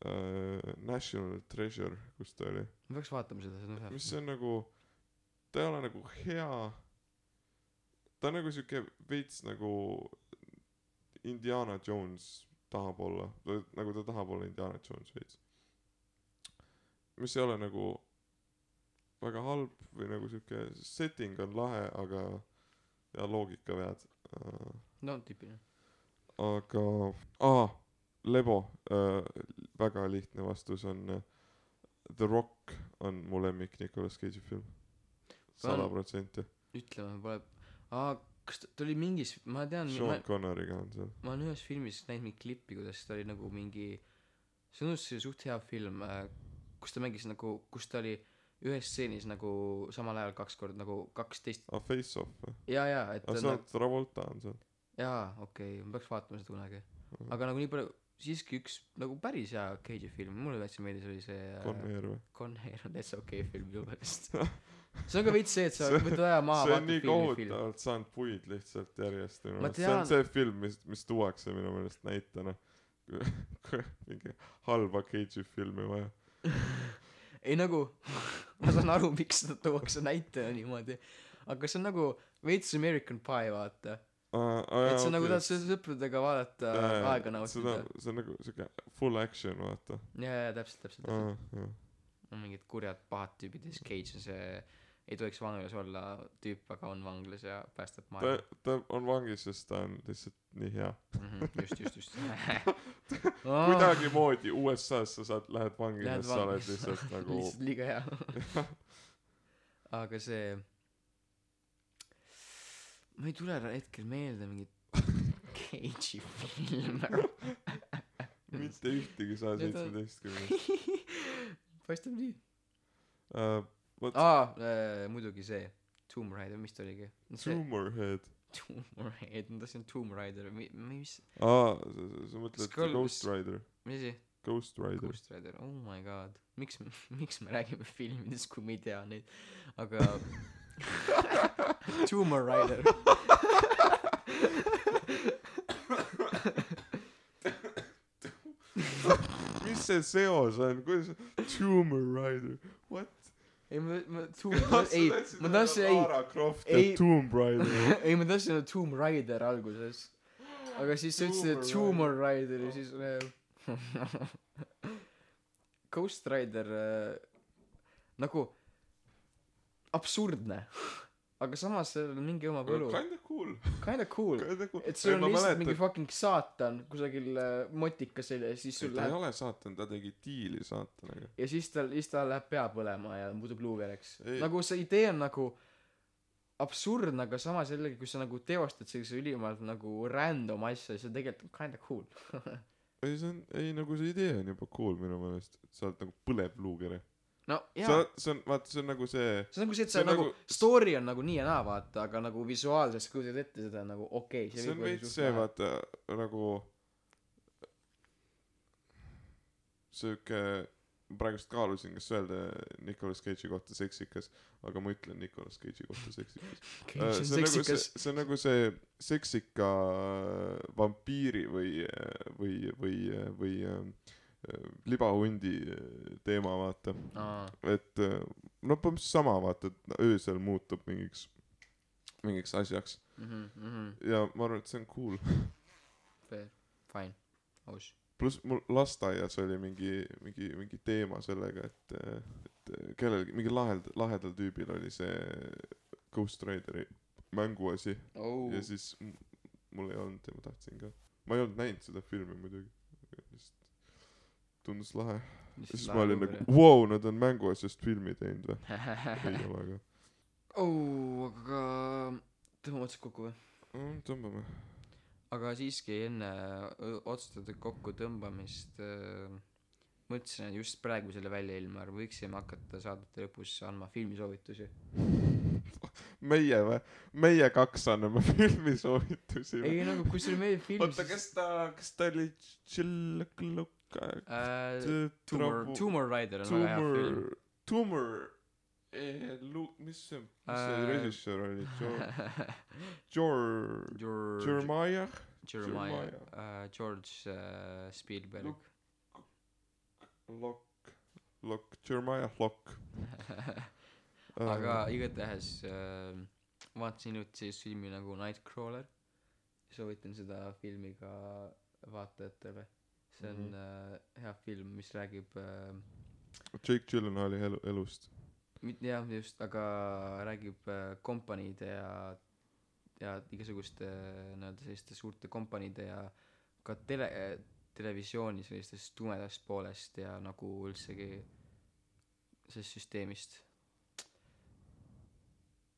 äh, National Treasure kus ta oli. Ma peaks vaatama seda hea mis see on nagu ta ei ole nagu hea ta on nagu siuke veits nagu Indiana Jones tahab olla ta nagu ta tahab olla Indiana Jones veits. Mis ei ole nagu väga halb või nagu siuke setting on lahe aga ja loogikavead uh, no tüüpiline. Aga aa Lebo äh, väga lihtne vastus on äh, The Rock on mu lemmik Nicolas Cage'i film. Sada protsenti. ütleme pole aa kas ta, ta oli mingis ma tean ma, Sean Connery'ga on seal. ma olen ühes filmis näinud mingit klippi kuidas ta oli nagu mingi see on see suht hea film äh, kus ta mängis nagu kus ta oli ühes stseenis nagu samal ajal kaks korda nagu kaksteist aa Face Off või? Jaa jaa et aa ta seal nagu Travolta on seal. Jaa okei okay, ma peaks vaatama seda kunagi. Aga nagu nii palju siiski üks nagu päris hea Cage'i film. Mulle täitsa meeldis oli see äh, Con Air või? Con Air on täitsa okei okay film minu meelest see on ka veits see et sa võtad aja maha see on vaatad nii filmi kohutavalt saanud puid lihtsalt järjest see on see film mis mis tuuakse minu meelest näitena. Mingi halba Cage'i filmi vaja. Ei nagu ma saan aru miks seda tuuakse näitena niimoodi. Aga see on nagu veits American Pie vaata. Aa aa et sa nagu okei. tahad seda sõpradega vaadata jaa, aega nautida. See on nagu siuke full action vaata. Jaa jaa täpselt täpselt täpselt. Jah on mingid kurjad pahad tüübid ja siis Cage on see ei tohiks vanglas olla tüüp aga on vanglas ja päästab ta maailma. ta on vangis sest ta on lihtsalt nii hea. Mhm, just just just. Kuidagimoodi USA-s sa saad lähed vangi sest sa oled lihtsalt nagu lihtsalt liiga hea. Aga see ma ei tule hetkel meelde mingit Cage'i filme. Mitte ühtegi saja seitsmeteistkümnest. Paistab nii. Uh, aa äh, muidugi see Tomb Raider mis ta oligi see Tumor Head Tomb Raider ma tahtsin Tomb Raider mi- mi- mis? Aa sa, mõtled Skull- Ghost Rider. mis asi? Ghost Rider. Ghost Rider oh my god. Miks me miks me räägime filmidest kui me ei tea neid? Aga Tomb Raider. Mis see seos on? Kuidas Tumor Rider what ei ma ma Tomb ei ma tahtsin ei Lara Croft ja ei- Tomb Raider. Ei ma tahtsin öelda Tomb Raider alguses. Aga siis sa ütlesid et Tumor Raider. Ja siis äh, Ghost Rider äh, nagu absurdne. Aga samas sellel on mingi oma võlu cool. Kinda cool. Cool. Et sul on lihtsalt mäletan- mingi fucking saatan kusagil äh, motikas seljas siis ei sul ta ei läheb ole saatan ta tegi diili saatanaga. Ja siis tal siis tal läheb pea põlema ja muutub luuvereks. Nagu see idee on nagu absurdne aga samas jällegi kui sa nagu teostad sellise ülimalt nagu random asja siis see tegelikult on kinda cool. Ei see on ei nagu see idee on juba cool minu meelest et sa oled nagu põlev luukere no jaa. see on vaata see on nagu see see on nagu see et see sa on nagu nagu- story on nagu nii ja naa vaata aga nagu visuaalselt sa kujutad ette seda nagu okei okay, see on veits see vaata nagu siuke ma praegust kaalusin kas öelda Nicolas Cage'i kohta seksikas aga ma ütlen Nicolas Cage'i kohta seksikas. Okay, Äh, see on see on nagu see see on nagu see seksika äh, vampiiri või või või või äh, libahundi äh, teema vaata. Aa. Et äh, no põhimõtteliselt sama vaata et öösel muutub mingiks mingiks asjaks. Mhm mhm. Ja ma arvan et see on cool. Fair. Fine. Aus. Pluss mul lasteaias oli mingi mingi mingi teema sellega et et kellelgi mingi lahedal lahedal tüübil oli see Ghost Rideri mänguasi. Oh ja siis mul ei olnud ja ma tahtsin ka. Ma ei olnud näinud seda filmi muidugi tundus lahe. Ja siis ma olin nagu vau nad on mänguasjast filmi teinud või? Ei ole aga oh aga tõmbame otsad kokku või? Mm, tõmbame. Aga siiski enne otsustatud kokkutõmbamist äh, mõtlesin just praegu selle väljailma võiksime hakata saadete lõpus andma filmisoovitusi. Meie või? Meie kaks anname filmisoovitusi ei nagu kui sulle meeldib film oota kas ta kas ta oli? Tšillõkluka äh, Tumor Tumor Rider on väga hea Tumor film. Tumor. Eh, mis see mis see Äh, režissöör oli? George Jeremiah? Jeremiah. Äh, George Spielberg. Lock Lock Jeremiah Lock. Aga igatahes äh, vaatasin hiljuti sellist filmi nagu Nightcrawler. Soovitan seda filmi ka vaatajatele see on Mhm. äh, hea film mis räägib äh, Jake Gyllenhaali elu elust. Jah just aga räägib äh, kompaniide ja ja igasuguste äh, nii-öelda selliste suurte kompaniide ja ka tele äh, televisiooni sellisest tumedast poolest ja nagu üldsegi sellest süsteemist.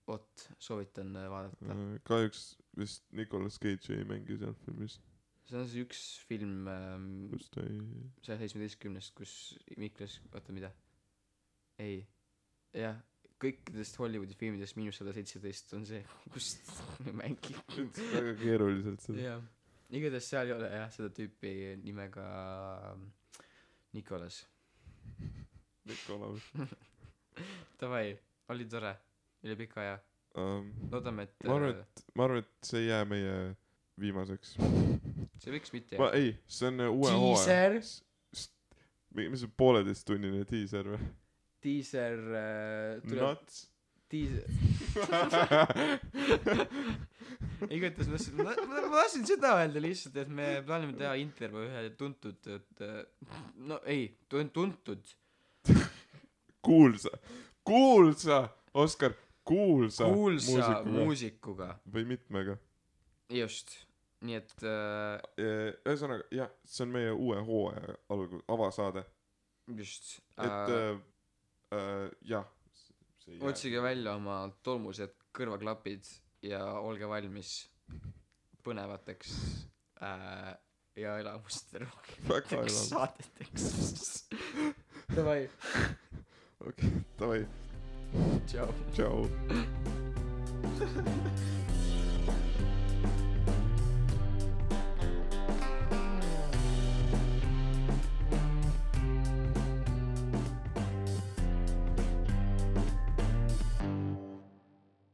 Vot soovitan äh, vaadata. Kahjuks vist Nicolas Cage ei mängi seal filmis see on see üks film ähm, kus ta ei saja seitsmeteistkümnest kus Miklas oota mida? Ei. Jah kõikidest Hollywoodi filmidest miinus sada seitseteist on see kus ta ei mängi. Ütles väga keeruliselt seda jah. Igatahes seal ei ole jah seda tüüpi nimega ähm, Nicolas. Nikolaus davai oli tore. Üle pika aja. Um, loodame et ma arvan äh, et ma arvan et see ei jää meie viimaseks see võiks mitte ei see on äh, uue hooaja. Mis see pooleteisttunnine diiser või? Diiser äh, tuleb nuts. Diiser igatahes ma tahtsin ma, tahtsin seda öelda lihtsalt et me plaanime teha intervjuu ühe tuntud et äh, no ei tun- tuntud. Kuulsa. Kuulsa Oskar kuulsa kuulsa muusikuga. muusikuga. Või mitmega. Just nii et äh, Eh, ühesõnaga jah see on meie uue hooaja algus avasaade. just et äh, äh, äh, jah otsige välja oma tolmused kõrvaklapid ja olge valmis põnevateks äh, ja elamustele väga rohkemateks saadeteks. Davai. Okei davai. Tšau. Tšau